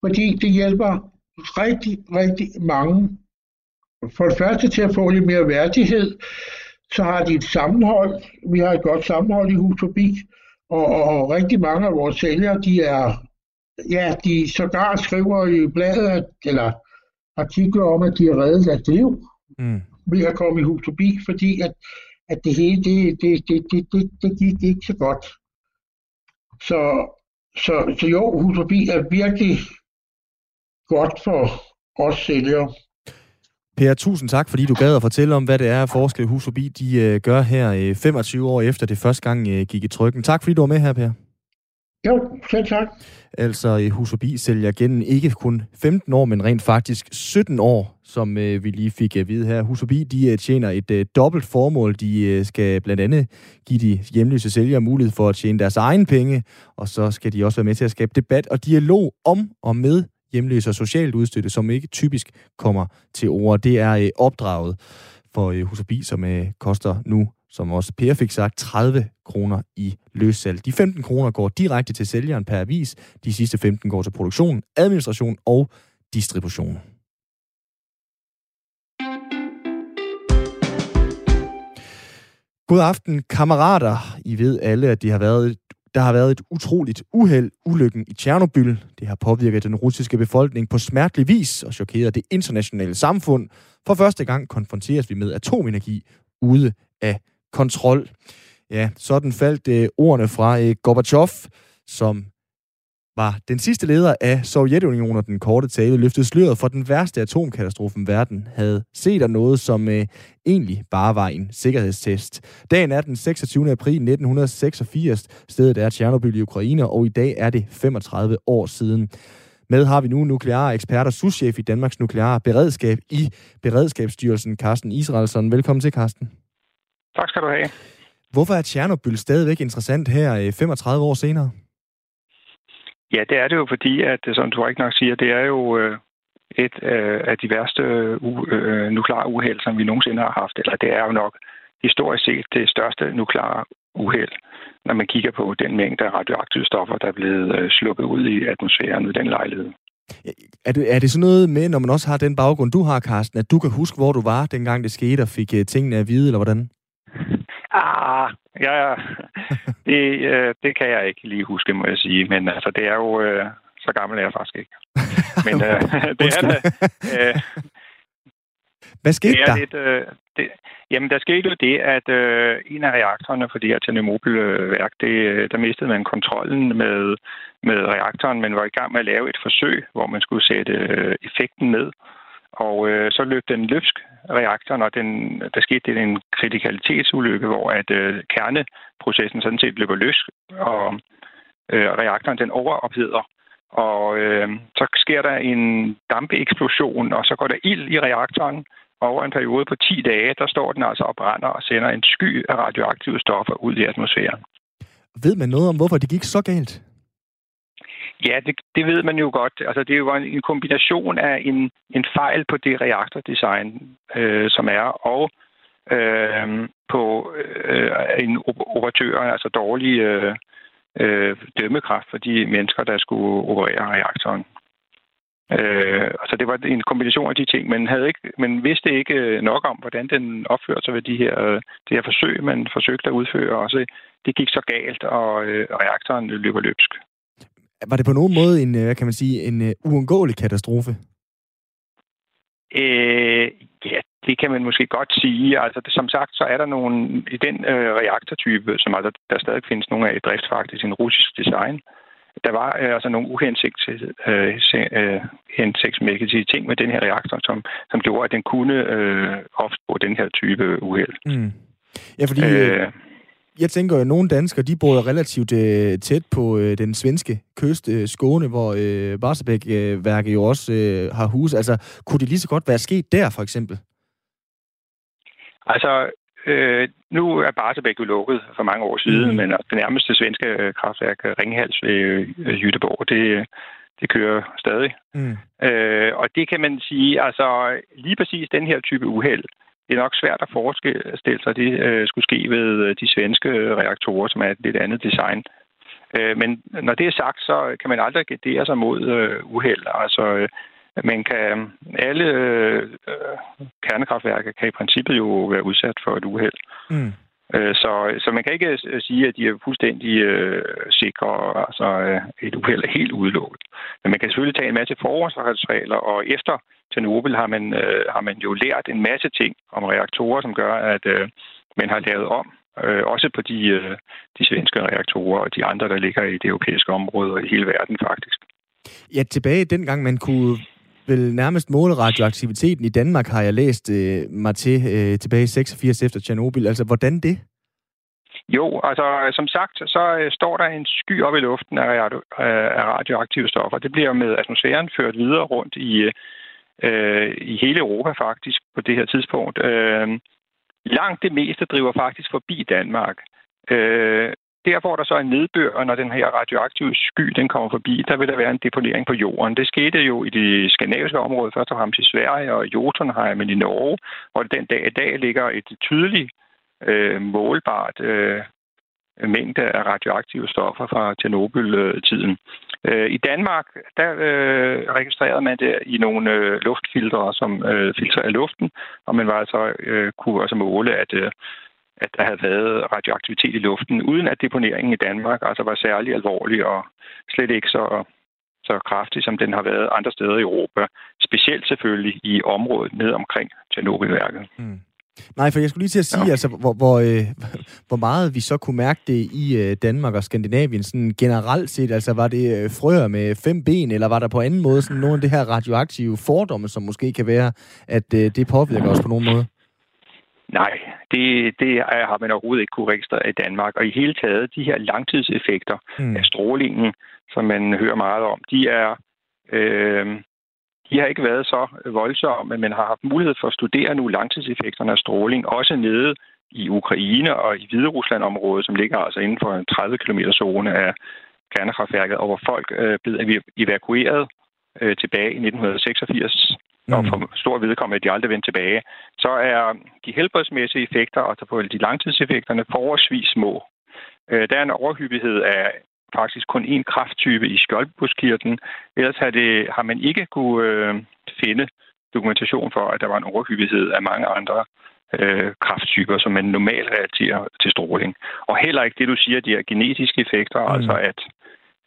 Speaker 5: Fordi det hjælper rigtig, rigtig mange. For det første til at få lidt mere værdighed, så har de et sammenhold. Vi har et godt sammenhold i Hus Forbi, og, og rigtig mange af vores sælgere, de er, ja, de sågar skriver i bladet, eller artikler om, at de har reddet deres liv mm. ved at komme i Hus Forbi, fordi at, at det hele, det, det, det, det, det, det gik ikke så godt. Så, så, så jo, Hus Forbi er virkelig godt for os sælgere.
Speaker 1: Per, tusind tak, fordi du gad at fortælle om, hvad det er, Forskel Hus Forbi de øh, gør her øh, 25 år efter det første gang øh, gik i trykken. Tak, fordi du var med her, Per.
Speaker 5: Jo, selv tak.
Speaker 1: Altså, øh, Hus Forbi sælger gennem ikke kun 15 år, men rent faktisk 17 år, som øh, vi lige fik at vide her. Hus Forbi, de øh, tjener et øh, dobbelt formål. De øh, skal blandt andet give de hjemløse sælgere mulighed for at tjene deres egen penge, og så skal de også være med til at skabe debat og dialog om og med hjemløse og socialt udstøtte, som ikke typisk kommer til ord. Det er øh, opdraget for øh, Husabi, som øh, koster nu, som også Per fik sagt, 30 kroner i løssalg. De 15 kroner går direkte til sælgeren per avis. De sidste 15 går til produktion, administration og distribution. God aften, kammerater. I ved alle, at det har været der har været et utroligt uheld, ulykken i Tjernobyl. Det har påvirket den russiske befolkning på smertelig vis og chokeret det internationale samfund. For første gang konfronteres vi med atomenergi ude af kontrol. Ja, sådan faldt øh, ordene fra øh, Gorbachev, som var den sidste leder af Sovjetunionen og den korte tale løftede sløret for den værste atomkatastrofen verden havde set af noget, som øh, egentlig bare var en sikkerhedstest. Dagen er den 26. april 1986. Stedet er Tjernobyl i Ukraine, og i dag er det 35 år siden. Med har vi nu nukleare eksperter, souschef i Danmarks nukleare beredskab i Beredskabsstyrelsen, Carsten Israelsson. Velkommen til, Carsten.
Speaker 6: Tak skal du have.
Speaker 1: Hvorfor er Tjernobyl stadigvæk interessant her 35 øh, år senere?
Speaker 6: Ja, det er det jo, fordi, at som du ikke nok siger, det er jo øh, et øh, af de værste øh, nukleare uheld, som vi nogensinde har haft. Eller det er jo nok historisk set det største nukleare uheld, når man kigger på den mængde af radioaktive stoffer, der er blevet øh, sluppet ud i atmosfæren ved den lejlighed.
Speaker 1: Er det, er det sådan noget med, når man også har den baggrund, du har, Carsten, at du kan huske, hvor du var, dengang det skete, og fik tingene at vide, eller hvordan?
Speaker 6: Ah, ja, det, øh, det kan jeg ikke lige huske, må jeg sige. Men altså, det er jo... Øh, så gammel er jeg faktisk ikke. Men øh, det er det. Øh,
Speaker 1: Hvad skete
Speaker 6: det er
Speaker 1: der?
Speaker 6: Lidt, øh, det, jamen, der skete jo det, at øh, en af reaktorerne for det her Tjernobyl-værk, det, øh, der mistede man kontrollen med, med reaktoren, men var i gang med at lave et forsøg, hvor man skulle sætte øh, effekten ned. Og øh, så løb den løbsk, reaktoren, og den, der skete det en kritikalitetsulykke, hvor at øh, kerneprocessen sådan set løber løs, og øh, reaktoren den overopheder. Og øh, så sker der en dampeeksplosion, og så går der ild i reaktoren. Over en periode på 10 dage, der står den altså og brænder og sender en sky af radioaktive stoffer ud i atmosfæren.
Speaker 1: Ved man noget om, hvorfor det gik så galt?
Speaker 6: Ja, det, det ved man jo godt. Altså, det er jo en, en kombination af en, en fejl på det reaktordesign, øh, som er, og øh, på øh, en operatør, altså dårlig øh, øh, dømmekraft for de mennesker, der skulle operere reaktoren. Øh, altså det var en kombination af de ting, men havde ikke, men vidste ikke øh, nok om, hvordan den opførte sig ved de her, øh, de her forsøg, man forsøgte at udføre. Også det gik så galt, og øh, reaktoren løber løbsk.
Speaker 1: Var det på nogen måde en, øh, hvad kan man sige, en uh, uundgåelig katastrofe?
Speaker 6: Øh, ja, det kan man måske godt sige. Altså, det, som sagt, så er der nogle i den øh, reaktortype, som altså, der stadig findes nogle af i drift faktisk i en russisk design. Der var øh, altså nogle uhensigtsmæssige øh, ting med den her reaktor, som, som gjorde, at den kunne øh, opspore den her type uheld.
Speaker 1: Mm. Ja, fordi... Øh, jeg tænker jo, at nogle danskere, de bor relativt øh, tæt på øh, den svenske kyst, øh, Skåne, hvor øh, Barsebæk-værket øh, jo også øh, har hus. Altså, kunne det lige så godt være sket der, for eksempel?
Speaker 6: Altså, øh, nu er Barsebæk jo lukket for mange år siden, mm. men det nærmeste svenske øh, kraftværk, Ringhals ved øh, Jytteborg, det, det kører stadig. Mm. Øh, og det kan man sige, altså lige præcis den her type uheld, det er nok svært at forestille sig, at det øh, skulle ske ved øh, de svenske øh, reaktorer, som er et lidt andet design. Øh, men når det er sagt, så kan man aldrig gardere sig mod øh, uheld. Altså, øh, man kan alle øh, øh kernekraftværker kan i princippet jo være udsat for et uheld. Mm. Øh, så, så man kan ikke øh, sige, at de er fuldstændig øh, sikre, altså øh, et uheld er helt udelukket. Men man kan selvfølgelig tage en masse forholdsregler, og efter Tjernobyl har man, øh, har man jo lært en masse ting om reaktorer, som gør, at øh, man har lavet om, øh, også på de, øh, de svenske reaktorer og de andre, der ligger i det europæiske område og i hele verden faktisk.
Speaker 1: Ja, tilbage dengang man kunne vel nærmest måle radioaktiviteten i Danmark, har jeg læst øh, mig til øh, tilbage i 86 efter Tjernobyl. Altså, hvordan det?
Speaker 6: Jo, altså som sagt, så øh, står der en sky op i luften af, radio, øh, af radioaktive stoffer. Det bliver med atmosfæren ført videre rundt i, øh, i hele Europa faktisk på det her tidspunkt. Øh, langt det meste driver faktisk forbi Danmark. Øh, der, hvor der så er nedbør, og når den her radioaktive sky den kommer forbi, der vil der være en deponering på jorden. Det skete jo i det skandinaviske område, først og fremmest i Sverige og Jotunheim i Norge, hvor den dag i dag ligger et tydeligt øh, målbart øh, mængde af radioaktive stoffer fra Tjernobyl-tiden. Øh, I Danmark, der øh, registrerede man det i nogle øh, luftfiltre, som øh, filtrerer luften, og man var altså, øh, kunne også måle, at øh, at der havde været radioaktivitet i luften, uden at deponeringen i Danmark altså var særlig alvorlig og slet ikke så, så kraftig, som den har været andre steder i Europa. Specielt selvfølgelig i området ned omkring Tjernobylværket. Mm.
Speaker 1: Nej, for jeg skulle lige til at sige, ja. altså, hvor, hvor, øh, hvor meget vi så kunne mærke det i øh, Danmark og Skandinavien sådan generelt set. Altså, var det øh, frøer med fem ben, eller var der på anden måde sådan nogle af det her radioaktive fordomme, som måske kan være, at øh, det påvirker os på nogen måde?
Speaker 6: Nej, det, det har man overhovedet ikke kunne registrere i Danmark. Og i hele taget, de her langtidseffekter mm. af strålingen, som man hører meget om, de er... Øh, de har ikke været så voldsomme, men man har haft mulighed for at studere nu langtidseffekterne af stråling, også nede i Ukraine og i Hviderusland-området, som ligger altså inden for en 30 km zone af kernekraftværket, og hvor folk øh, blevet evakueret øh, tilbage i 1986 og mm. for stor vedkommende, at de aldrig vendt tilbage, så er de helbredsmæssige effekter, altså på de langtidseffekterne, forholdsvis små. Øh, der er en overhyppighed af faktisk kun én krafttype i skjoldbuskirten. Ellers har, det, har man ikke kunne øh, finde dokumentation for, at der var en overhyppighed af mange andre øh, krafttyper, som man normalt relaterer til stråling. Og heller ikke det, du siger, de her genetiske effekter, mm. altså at,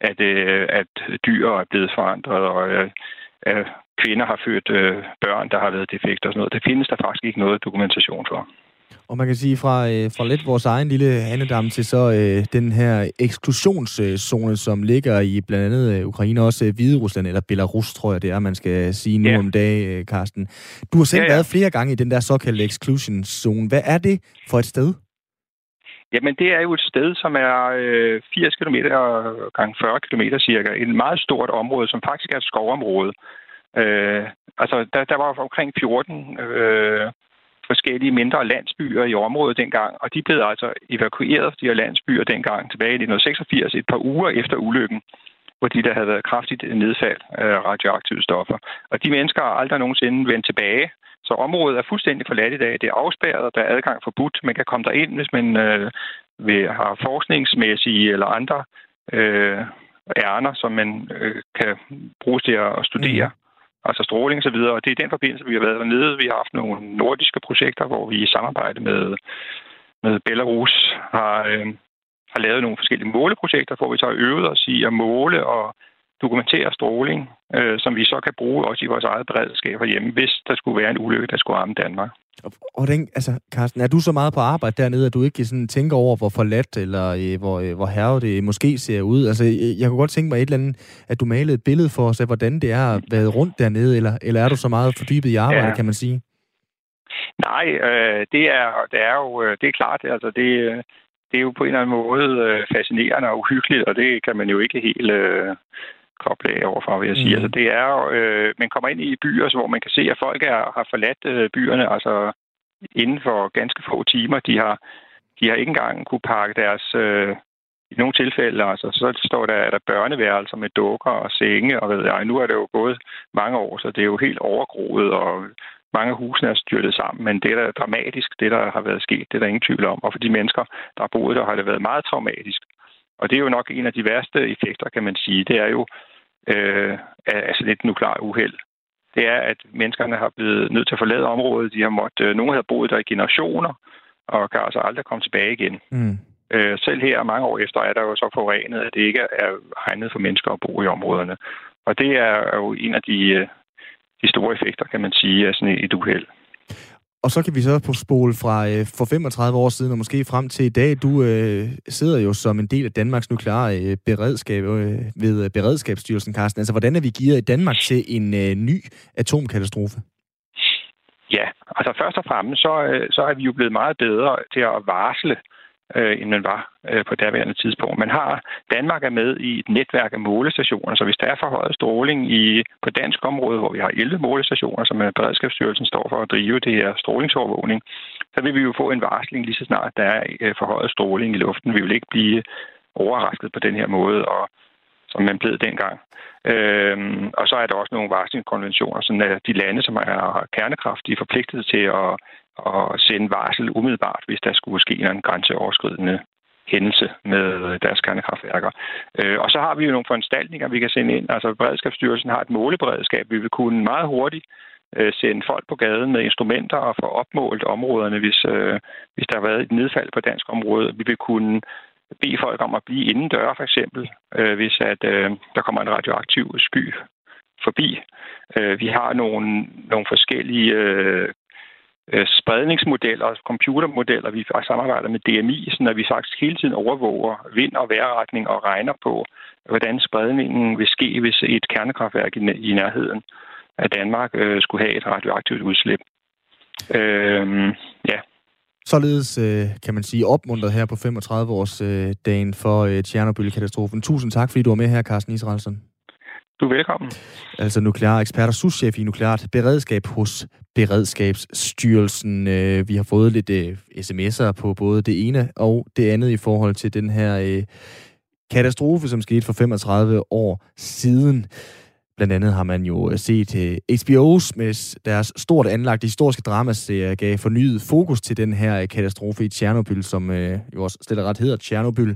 Speaker 6: at, øh, at dyr er blevet forandret, og øh, kvinder har født øh, børn, der har været defekter og sådan noget. Det findes der faktisk ikke noget dokumentation for.
Speaker 1: Og man kan sige fra, øh, fra lidt vores egen lille handedam til så øh, den her eksklusionszone, som ligger i blandt andet øh, Ukraine, også øh, Hvide Rusland, eller Belarus, tror jeg det er, man skal sige nu ja. om dagen, øh, Karsten. Du har selv ja, ja. været flere gange i den der såkaldte exclusion Hvad er det for et sted?
Speaker 6: Jamen, det er jo et sted, som er øh, 80 km gange 40 km cirka. Et meget stort område, som faktisk er et skovområde. Øh, altså, der, der var omkring 14 øh, forskellige mindre landsbyer i området dengang, og de blev altså evakueret, fra de her landsbyer dengang, tilbage i 1986, et par uger efter ulykken, fordi der havde været kraftigt nedfald af radioaktive stoffer. Og de mennesker har aldrig nogensinde vendt tilbage, så området er fuldstændig forladt i dag. Det er afspærret, og der er adgang forbudt. Man kan komme der ind, hvis man øh, vil have forskningsmæssige eller andre øh, ærner, som man øh, kan bruge til at studere. Mm. Altså stråling osv. Og, og det er i den forbindelse, vi har været dernede. Vi har haft nogle nordiske projekter, hvor vi i samarbejde med, med Belarus har, øh, har lavet nogle forskellige måleprojekter, hvor vi så har øvet os i at måle og dokumentere stråling, øh, som vi så kan bruge også i vores eget beredskab hjemme, hvis der skulle være en ulykke, der skulle ramme Danmark.
Speaker 1: Og den, altså, Carsten, er du så meget på arbejde dernede, at du ikke sådan tænker over, hvor forladt eller øh, hvor, øh, hvor herre det måske ser ud? Altså, jeg, jeg kunne godt tænke mig et eller andet, at du malede et billede for os af, hvordan det er at være rundt dernede, eller, eller er du så meget fordybet i arbejde, ja. kan man sige?
Speaker 6: Nej, øh, det, er, det er jo øh, det er klart, altså det, det er jo på en eller anden måde øh, fascinerende og uhyggeligt, og det kan man jo ikke helt øh, koble af overfor, vil jeg sige. Mm. Altså, det er øh, man kommer ind i byer, hvor man kan se, at folk er, har forladt øh, byerne, altså inden for ganske få timer. De har, de har ikke engang kunne pakke deres... Øh, i nogle tilfælde, altså, så står der, at der børneværelser med dukker og senge, og ved jeg, nu er det jo gået mange år, så det er jo helt overgroet, og mange huse er styrtet sammen, men det er da dramatisk, det der har været sket, det er der ingen tvivl om. Og for de mennesker, der har boet der, har det været meget traumatisk. Og det er jo nok en af de værste effekter, kan man sige. Det er jo øh, af sådan et nukleart uheld. det er, at menneskerne har blevet nødt til at forlade området. De har måttet, øh, nogle har boet der i generationer, og kan altså aldrig komme tilbage igen. Mm. Øh, selv her, mange år efter, er der jo så forurenet, at det ikke er egnet for mennesker at bo i områderne. Og det er jo en af de, øh, de store effekter, kan man sige, af sådan et uheld.
Speaker 1: Og så kan vi så på spole fra øh, for 35 år siden og måske frem til i dag. Du øh, sidder jo som en del af Danmarks nukleare øh, beredskab øh, ved øh, Beredskabsstyrelsen, Carsten. Altså, hvordan er vi givet i Danmark til en øh, ny atomkatastrofe?
Speaker 6: Ja, altså først og fremmest, så, øh, så er vi jo blevet meget bedre til at varsle øh, Øh, end man var øh, på derværende tidspunkt. Man har, Danmark er med i et netværk af målestationer, så hvis der er forhøjet stråling i, på dansk område, hvor vi har 11 målestationer, som Beredskabsstyrelsen står for at drive det her strålingsovervågning, så vil vi jo få en varsling lige så snart der er øh, forhøjet stråling i luften. Vi vil ikke blive overrasket på den her måde, og som man blev dengang. Øhm, og så er der også nogle varslingskonventioner, sådan at de lande, som har kernekraft, de er forpligtet til at at sende varsel umiddelbart, hvis der skulle ske en grænseoverskridende hændelse med deres kernekraftværker. Øh, og så har vi jo nogle foranstaltninger, vi kan sende ind. Altså Beredskabsstyrelsen har et måleberedskab. Vi vil kunne meget hurtigt øh, sende folk på gaden med instrumenter og få opmålt områderne, hvis, øh, hvis der har været et nedfald på dansk område. Vi vil kunne bede folk om at blive indendør, for eksempel, øh, hvis at, øh, der kommer en radioaktiv sky forbi. Øh, vi har nogle, nogle forskellige øh, Øh, spredningsmodeller og computermodeller. Vi samarbejder med DMI, så vi faktisk hele tiden overvåger vind- og vejrretning og regner på, hvordan spredningen vil ske, hvis et kernekraftværk i, nærheden af Danmark øh, skulle have et radioaktivt udslip. Øh, ja.
Speaker 1: Således øh, kan man sige opmuntret her på 35-årsdagen øh, for øh, Tjernobyl-katastrofen. Tusind tak, fordi du var med her, Carsten Israelsen.
Speaker 6: Du er velkommen.
Speaker 1: Altså nuklear ekspert og souschef i nukleart beredskab hos Beredskabsstyrelsen. Øh, vi har fået lidt øh, sms'er på både det ene og det andet i forhold til den her øh, katastrofe, som skete for 35 år siden. Blandt andet har man jo set HBO's med deres stort anlagte historiske dramaserie gav fornyet fokus til den her katastrofe i Tjernobyl, som jo også stille ret hedder Tjernobyl.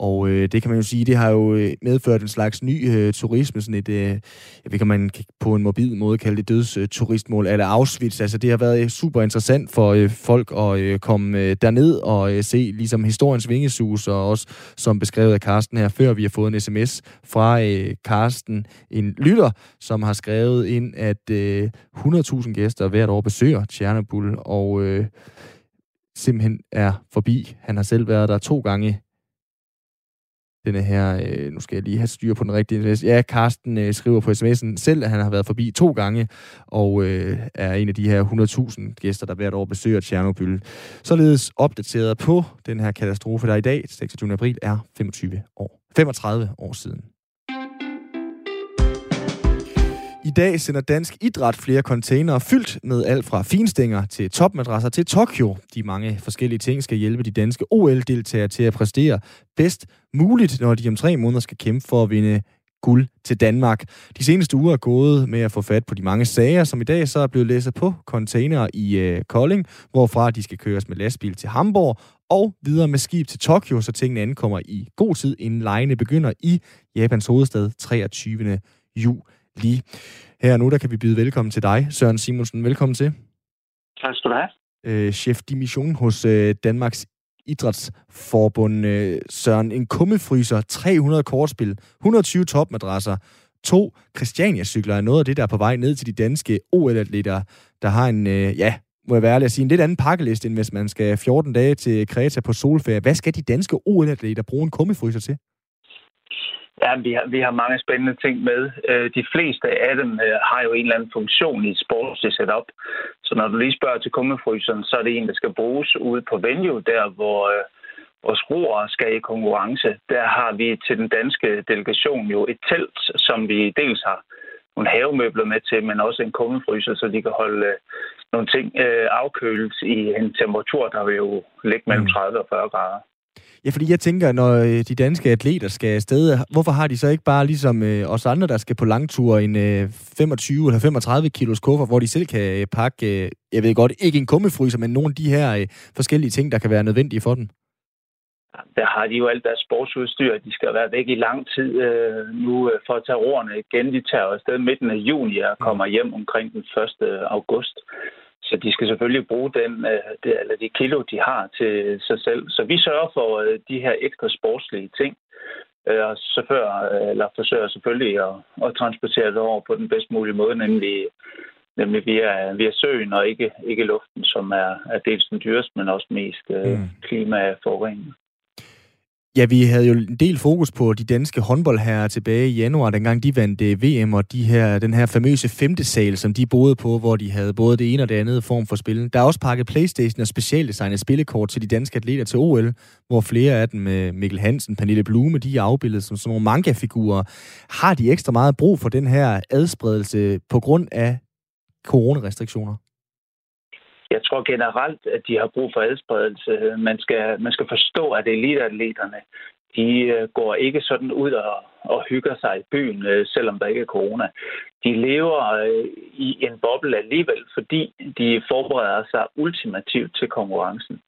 Speaker 1: Og øh, det kan man jo sige, det har jo øh, medført en slags ny øh, turisme, sådan et, øh, jeg ved ikke, man på en mobil måde kalde det dødsturistmål, øh, eller Auschwitz. Altså det har været øh, super interessant for øh, folk at øh, komme øh, derned og øh, se ligesom historiens vingesus, og også som beskrevet af Karsten her før, vi har fået en sms fra øh, Karsten, en lytter, som har skrevet ind, at øh, 100.000 gæster hvert år besøger Tjernobyl, og øh, simpelthen er forbi. Han har selv været der to gange denne her, øh, nu skal jeg lige have styr på den rigtige sms. Ja, Karsten øh, skriver på sms'en selv, at han har været forbi to gange, og øh, er en af de her 100.000 gæster, der hvert år besøger Tjernobyl. Således opdateret på den her katastrofe, der i dag, 26. april, er 25 år, 35 år siden. I dag sender Dansk Idræt flere containere fyldt med alt fra finstænger til topmadrasser til Tokyo. De mange forskellige ting skal hjælpe de danske OL-deltagere til at præstere bedst muligt, når de om tre måneder skal kæmpe for at vinde guld til Danmark. De seneste uger er gået med at få fat på de mange sager, som i dag så er blevet læsset på containere i øh, Kolding, hvorfra de skal køres med lastbil til Hamburg og videre med skib til Tokyo, så tingene ankommer i god tid, inden lejene begynder i Japans hovedstad 23. juli lige. Her nu, der kan vi byde velkommen til dig, Søren Simonsen. Velkommen til.
Speaker 7: Tak skal du have.
Speaker 1: Øh, chef dimission hos øh, Danmarks Idrætsforbund. Øh, Søren, en kummefryser, 300 kortspil, 120 topmadrasser, to Christiania-cykler er noget af det, der er på vej ned til de danske OL-atleter, der har en, øh, ja, må jeg være ærlig at sige, en lidt anden pakkeliste, end hvis man skal 14 dage til Kreta på solferie. Hvad skal de danske OL-atleter bruge en kummefryser til?
Speaker 7: Ja, vi har, vi har mange spændende ting med. Øh, de fleste af dem øh, har jo en eller anden funktion i et sportsligt setup. Så når du lige spørger til kummefryseren, så er det en, der skal bruges ude på venue, der hvor øh, vores roere skal i konkurrence. Der har vi til den danske delegation jo et telt, som vi dels har nogle havemøbler med til, men også en kummefryser, så de kan holde nogle ting afkølet i en temperatur, der vil jo ligge mellem 30 mm. og 40 grader.
Speaker 1: Ja, fordi jeg tænker, når øh, de danske atleter skal afsted, hvorfor har de så ikke bare ligesom øh, os andre, der skal på langtur, en øh, 25 eller 35 kilos kuffer, hvor de selv kan øh, pakke, øh, jeg ved godt, ikke en kummefryser, men nogle af de her øh, forskellige ting, der kan være nødvendige for dem?
Speaker 7: der har de jo alt deres sportsudstyr. De skal være væk i lang tid øh, nu øh, for at tage roerne igen. De tager afsted midten af juni og kommer hjem omkring den 1. august. Så de skal selvfølgelig bruge den, øh, eller de kilo, de har til sig selv. Så vi sørger for øh, de her ekstra sportslige ting. Øh, og chauffør, eller forsøger selvfølgelig at, at transportere det over på den bedst mulige måde, nemlig, nemlig via, via søen og ikke, ikke luften, som er, er dels den dyreste, men også mest mm. klimaforurening.
Speaker 1: Ja, vi havde jo en del fokus på de danske håndboldherrer tilbage i januar, dengang de vandt øh, VM, og de her, den her famøse femte sal, som de boede på, hvor de havde både det ene og det andet form for spil. Der er også pakket Playstation og specialdesignet spillekort til de danske atleter til OL, hvor flere af dem, med Mikkel Hansen, Pernille Blume, de er afbildet som sådan nogle manga-figurer. Har de ekstra meget brug for den her adspredelse på grund af coronarestriktioner?
Speaker 7: Jeg tror generelt, at de har brug for adspredelse. Man skal, man skal forstå, at eliteatleterne, de øh, går ikke sådan ud og, og hygger sig i byen, øh, selvom der ikke er corona. De lever øh, i en boble alligevel, fordi de forbereder sig ultimativt til konkurrencen.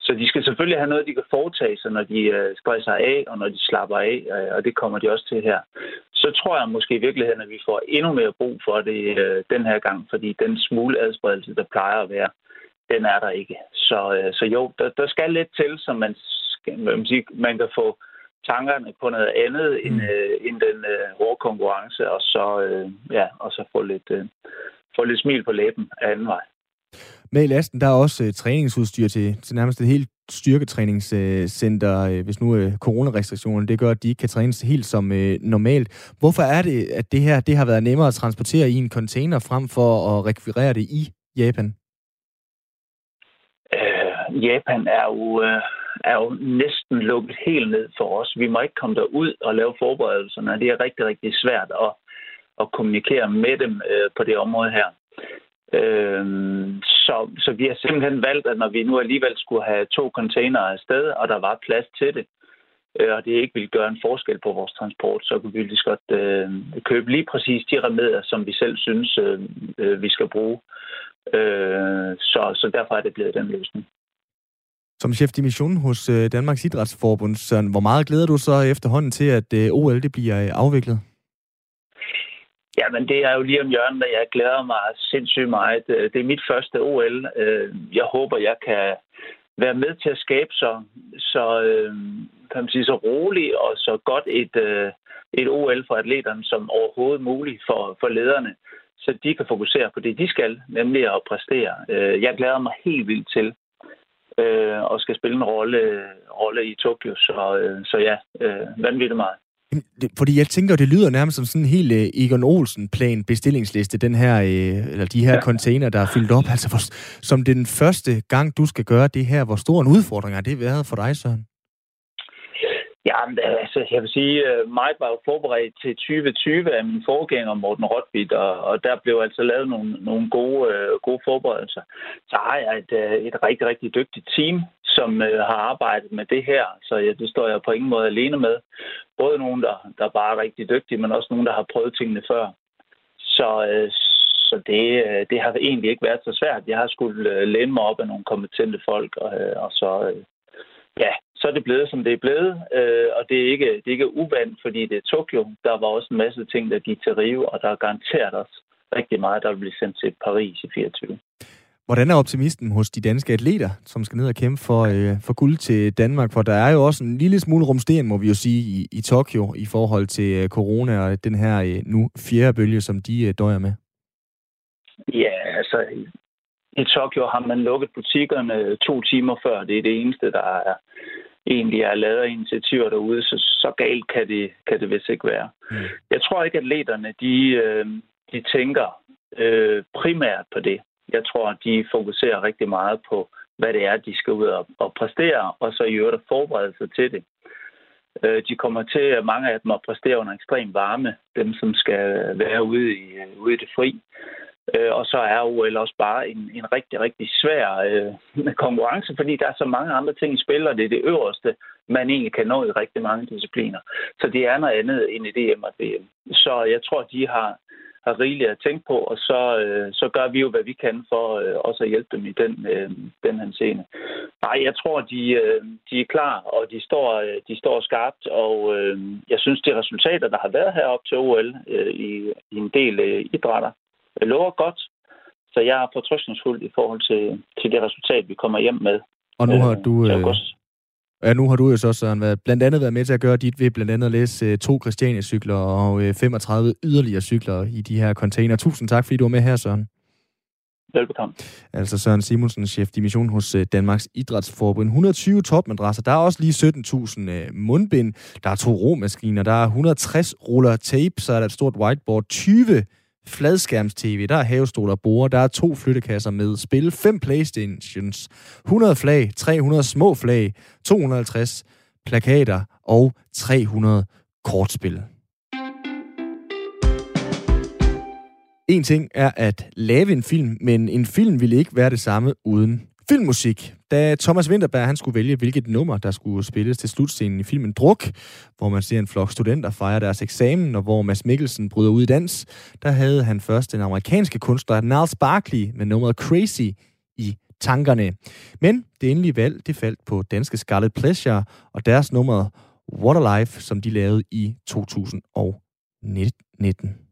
Speaker 7: Så de skal selvfølgelig have noget, de kan foretage sig, når de stresser af og når de slapper af, og det kommer de også til her. Så tror jeg måske i virkeligheden, at vi får endnu mere brug for det den her gang, fordi den smule adspredelse, der plejer at være, den er der ikke. Så, øh, så jo, der, der skal lidt til, så man, man, sige, man kan få tankerne på noget andet mm. end, øh, end den øh, hårde konkurrence, og så, øh, ja, og så få lidt, øh, få lidt smil på læben af anden vej.
Speaker 1: Med i lasten, der er også øh, træningsudstyr til, til nærmest et helt styrketræningscenter, øh, hvis nu øh, coronarestriktionerne det gør, at de ikke kan trænes helt som øh, normalt. Hvorfor er det, at det her det har været nemmere at transportere i en container frem for at rekvirere det i Japan?
Speaker 7: Japan er jo, øh, er jo næsten lukket helt ned for os. Vi må ikke komme derud og lave forberedelserne. Det er rigtig, rigtig svært at, at kommunikere med dem øh, på det område her. Øh, så, så vi har simpelthen valgt, at når vi nu alligevel skulle have to containere afsted, og der var plads til det, øh, og det ikke ville gøre en forskel på vores transport, så kunne vi lige godt øh, købe lige præcis de remedier, som vi selv synes, øh, øh, vi skal bruge. Øh, så, så derfor er det blevet den løsning.
Speaker 1: Som chef i mission hos øh, Danmarks Idrætsforbund, Søren, hvor meget glæder du så efterhånden til, at øh, OL det bliver øh, afviklet?
Speaker 7: Jamen, det er jo lige om hjørnet, og jeg glæder mig sindssygt meget. Øh, det er mit første OL. Øh, jeg håber, jeg kan være med til at skabe så, så, øh, kan man sige, så roligt og så godt et, et OL for atleterne som overhovedet muligt for, for lederne, så de kan fokusere på det, de skal, nemlig at præstere. Jeg glæder mig helt vildt til, øh, og skal spille en rolle, rolle i Tokyo. Så, øh, så ja, øh, vanvittigt meget.
Speaker 1: Fordi jeg tænker, det lyder nærmest som sådan en helt uh, Egon Olsen-plan bestillingsliste, den her, uh, eller de her ja. container, der er fyldt op. Altså, for, som den første gang, du skal gøre det her, hvor stor en udfordring har det været for dig, Søren?
Speaker 7: Jamen, altså, jeg vil sige, øh, mig var jo forberedt til 2020 af min forgænger Morten Rotbit, og, og der blev altså lavet nogle, nogle gode, øh, gode forberedelser. Så har jeg et, øh, et rigtig, rigtig dygtigt team, som har arbejdet med det her, så ja, det står jeg på ingen måde alene med. Både nogen, der, der bare er rigtig dygtige, men også nogen, der har prøvet tingene før. Så, så det, det har egentlig ikke været så svært. Jeg har skulle uh, læne mig op af nogle kompetente folk, og, og så... Ja, så er det blevet, som det er blevet, øh, og det er ikke, det er ikke uvandt, fordi det er Tokyo. Der var også en masse ting, der gik til Rio, og der er garanteret også rigtig meget, der vil blive sendt til Paris i 24.
Speaker 1: Hvordan er optimisten hos de danske atleter, som skal ned og kæmpe for, øh, for guld til Danmark? For der er jo også en lille smule rumsten, må vi jo sige, i, i Tokyo i forhold til øh, corona og den her øh, nu fjerde bølge, som de øh, døjer med.
Speaker 7: Ja, altså i Tokyo har man lukket butikkerne to timer før. Det er det eneste, der er, egentlig er lavet af initiativer derude, så, så galt kan det, kan det vist ikke være. Mm. Jeg tror ikke, at atleterne de, øh, de tænker øh, primært på det. Jeg tror, at de fokuserer rigtig meget på, hvad det er, de skal ud og, og præstere, og så i øvrigt forberede sig til det. Øh, de kommer til, mange af dem, at præstere under ekstrem varme, dem som skal være ude i, ude i det fri. Øh, og så er OL også bare en, en rigtig, rigtig svær øh, konkurrence, fordi der er så mange andre ting i spil, og det er det øverste, man egentlig kan nå i rigtig mange discipliner. Så det er noget andet end i DM og VM. Så jeg tror, de har, har rigeligt at tænke på, og så, øh, så gør vi jo, hvad vi kan for øh, også at hjælpe dem i den, øh, den her scene. Nej, jeg tror, de, øh, de er klar, og de står, øh, de står skarpt, og øh, jeg synes, de resultater, der har været heroppe til OL øh, i, i en del øh, idrætter, lover godt. Så jeg er fortrystningsfuld i forhold til, til det resultat, vi kommer hjem med.
Speaker 1: Og nu har du... Øh, Ja, nu har du jo så, Søren, været, blandt andet været med til at gøre dit ved blandt andet at læse uh, to Christiania-cykler og uh, 35 yderligere cykler i de her container. Tusind tak, fordi du var med her, Søren.
Speaker 7: Velbekomme.
Speaker 1: Altså Søren Simonsen, chef dimission hos uh, Danmarks Idrætsforbund. 120 topmadrasser. Der er også lige 17.000 uh, mundbind. Der er to romaskiner. Der er 160 ruller tape. Så er der et stort whiteboard. 20 fladskærms-tv, der er havestol og borde, der er to flyttekasser med spil, fem Playstations, 100 flag, 300 små flag, 250 plakater og 300 kortspil. En ting er at lave en film, men en film ville ikke være det samme uden filmmusik. Da Thomas Winterberg han skulle vælge, hvilket nummer, der skulle spilles til slutscenen i filmen Druk, hvor man ser en flok studenter fejre deres eksamen, og hvor Mads Mikkelsen bryder ud i dans, der havde han først den amerikanske kunstner Niles Barkley med nummeret Crazy i tankerne. Men det endelige valg, det faldt på danske Scarlet Pleasure og deres nummer What a Life, som de lavede i 2019.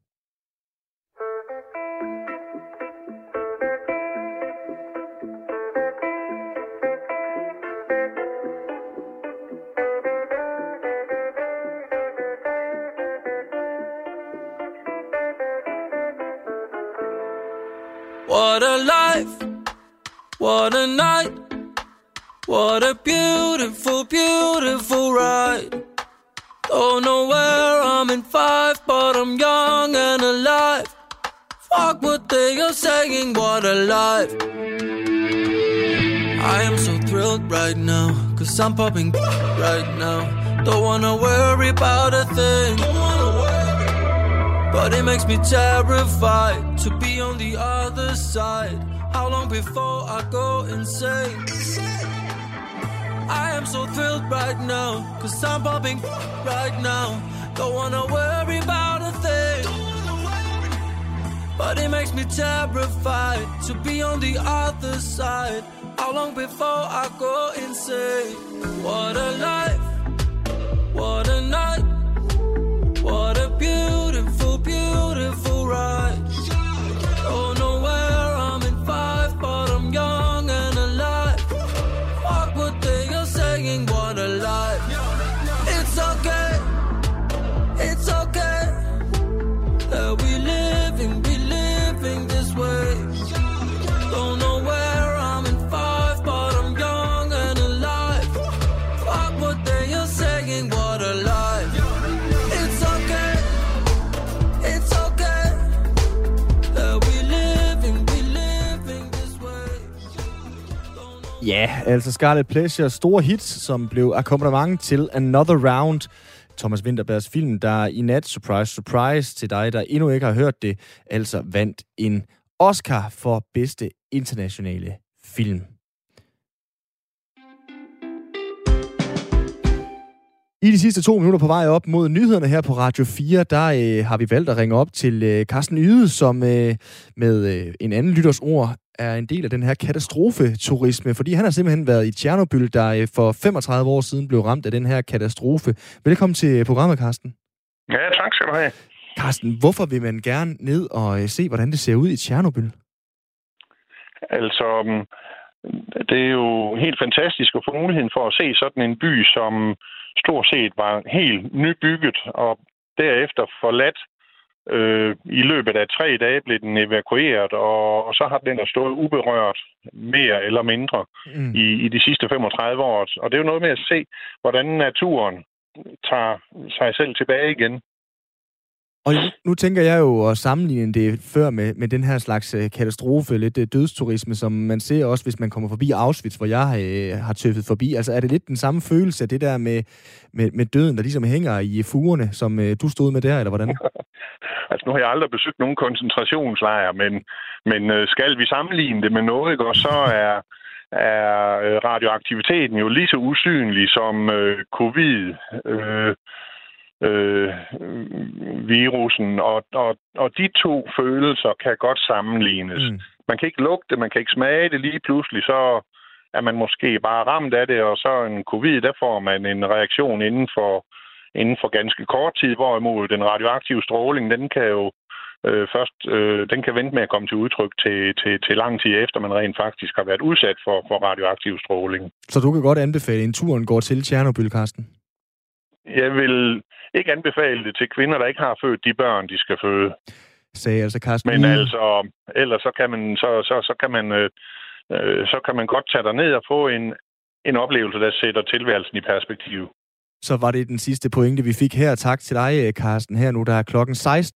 Speaker 8: What a life, what a night, what a beautiful, beautiful ride. Don't know where I'm in five, but I'm young and alive. Fuck what they are saying, what a life. I am so thrilled right now, cause I'm popping right now. Don't wanna worry about a thing. But it makes me terrified to be on the other side. How long before I go insane? I am so thrilled right now, cause I'm popping right now. Don't wanna worry about a thing. But it makes me terrified to be on the other side. How long before I go insane? What a life, what a night,
Speaker 1: Ja, altså Scarlet Pleasure, store hit, som blev akkompagnement til Another Round. Thomas Winterbergs film, der i nat, surprise, surprise til dig, der endnu ikke har hørt det, altså vandt en Oscar for bedste internationale film. I de sidste to minutter på vej op mod nyhederne her på Radio 4, der øh, har vi valgt at ringe op til øh, Carsten Yde, som øh, med øh, en anden lytters ord er en del af den her katastrofeturisme, fordi han har simpelthen været i Tjernobyl, der øh, for 35 år siden blev ramt af den her katastrofe. Velkommen til programmet, Carsten.
Speaker 9: Ja, tak skal du have.
Speaker 1: Carsten, hvorfor vil man gerne ned og øh, se, hvordan det ser ud i Tjernobyl?
Speaker 9: Altså, mm, det er jo helt fantastisk at få muligheden for at se sådan en by, som stort set var helt nybygget, og derefter forladt. Øh, I løbet af tre dage blev den evakueret, og, og så har den der stået uberørt mere eller mindre
Speaker 1: Mm.
Speaker 9: i, i de sidste 35 år. Og det er jo noget med at se, hvordan naturen tager sig selv tilbage igen.
Speaker 1: Og nu, tænker jeg jo at sammenligne det før med, med den her slags øh, katastrofe, lidt øh, dødsturisme, som man ser også, hvis man kommer forbi Auschwitz, hvor jeg øh, har tøffet forbi. Altså er det lidt den samme følelse af det der med, med, med døden, der ligesom hænger i fugerne, som øh, du stod med der, eller hvordan?
Speaker 9: Altså, nu har jeg aldrig besøgt nogen koncentrationslejr, men, men øh, skal vi sammenligne det med noget, ikke? og så er, er øh, radioaktiviteten jo lige så usynlig som øh, covid, øh, øh, virusen, og, og, og de to følelser kan godt sammenlignes.
Speaker 1: Mm.
Speaker 9: Man kan ikke lugte det, man kan ikke smage det lige pludselig, så er man måske bare ramt af det, og så en covid, der får man en reaktion inden for, inden for ganske kort tid, hvorimod den radioaktive stråling, den kan jo øh, først øh, den kan vente med at komme til udtryk til, til, til lang tid efter, man rent faktisk har været udsat for, for radioaktiv stråling.
Speaker 1: Så du kan godt anbefale, at en turen går til Tjernobyl, Karsten?
Speaker 9: Jeg vil ikke anbefale det til kvinder, der ikke har født de børn, de skal føde.
Speaker 1: Sagde altså Karsten.
Speaker 9: Men altså, ellers så kan man, så, så, så kan man, øh, øh, så kan man godt tage ned og få en, en oplevelse, der sætter tilværelsen i perspektiv.
Speaker 1: Så var det den sidste pointe, vi fik her. Tak til dig, Karsten. Her nu, der er klokken 16.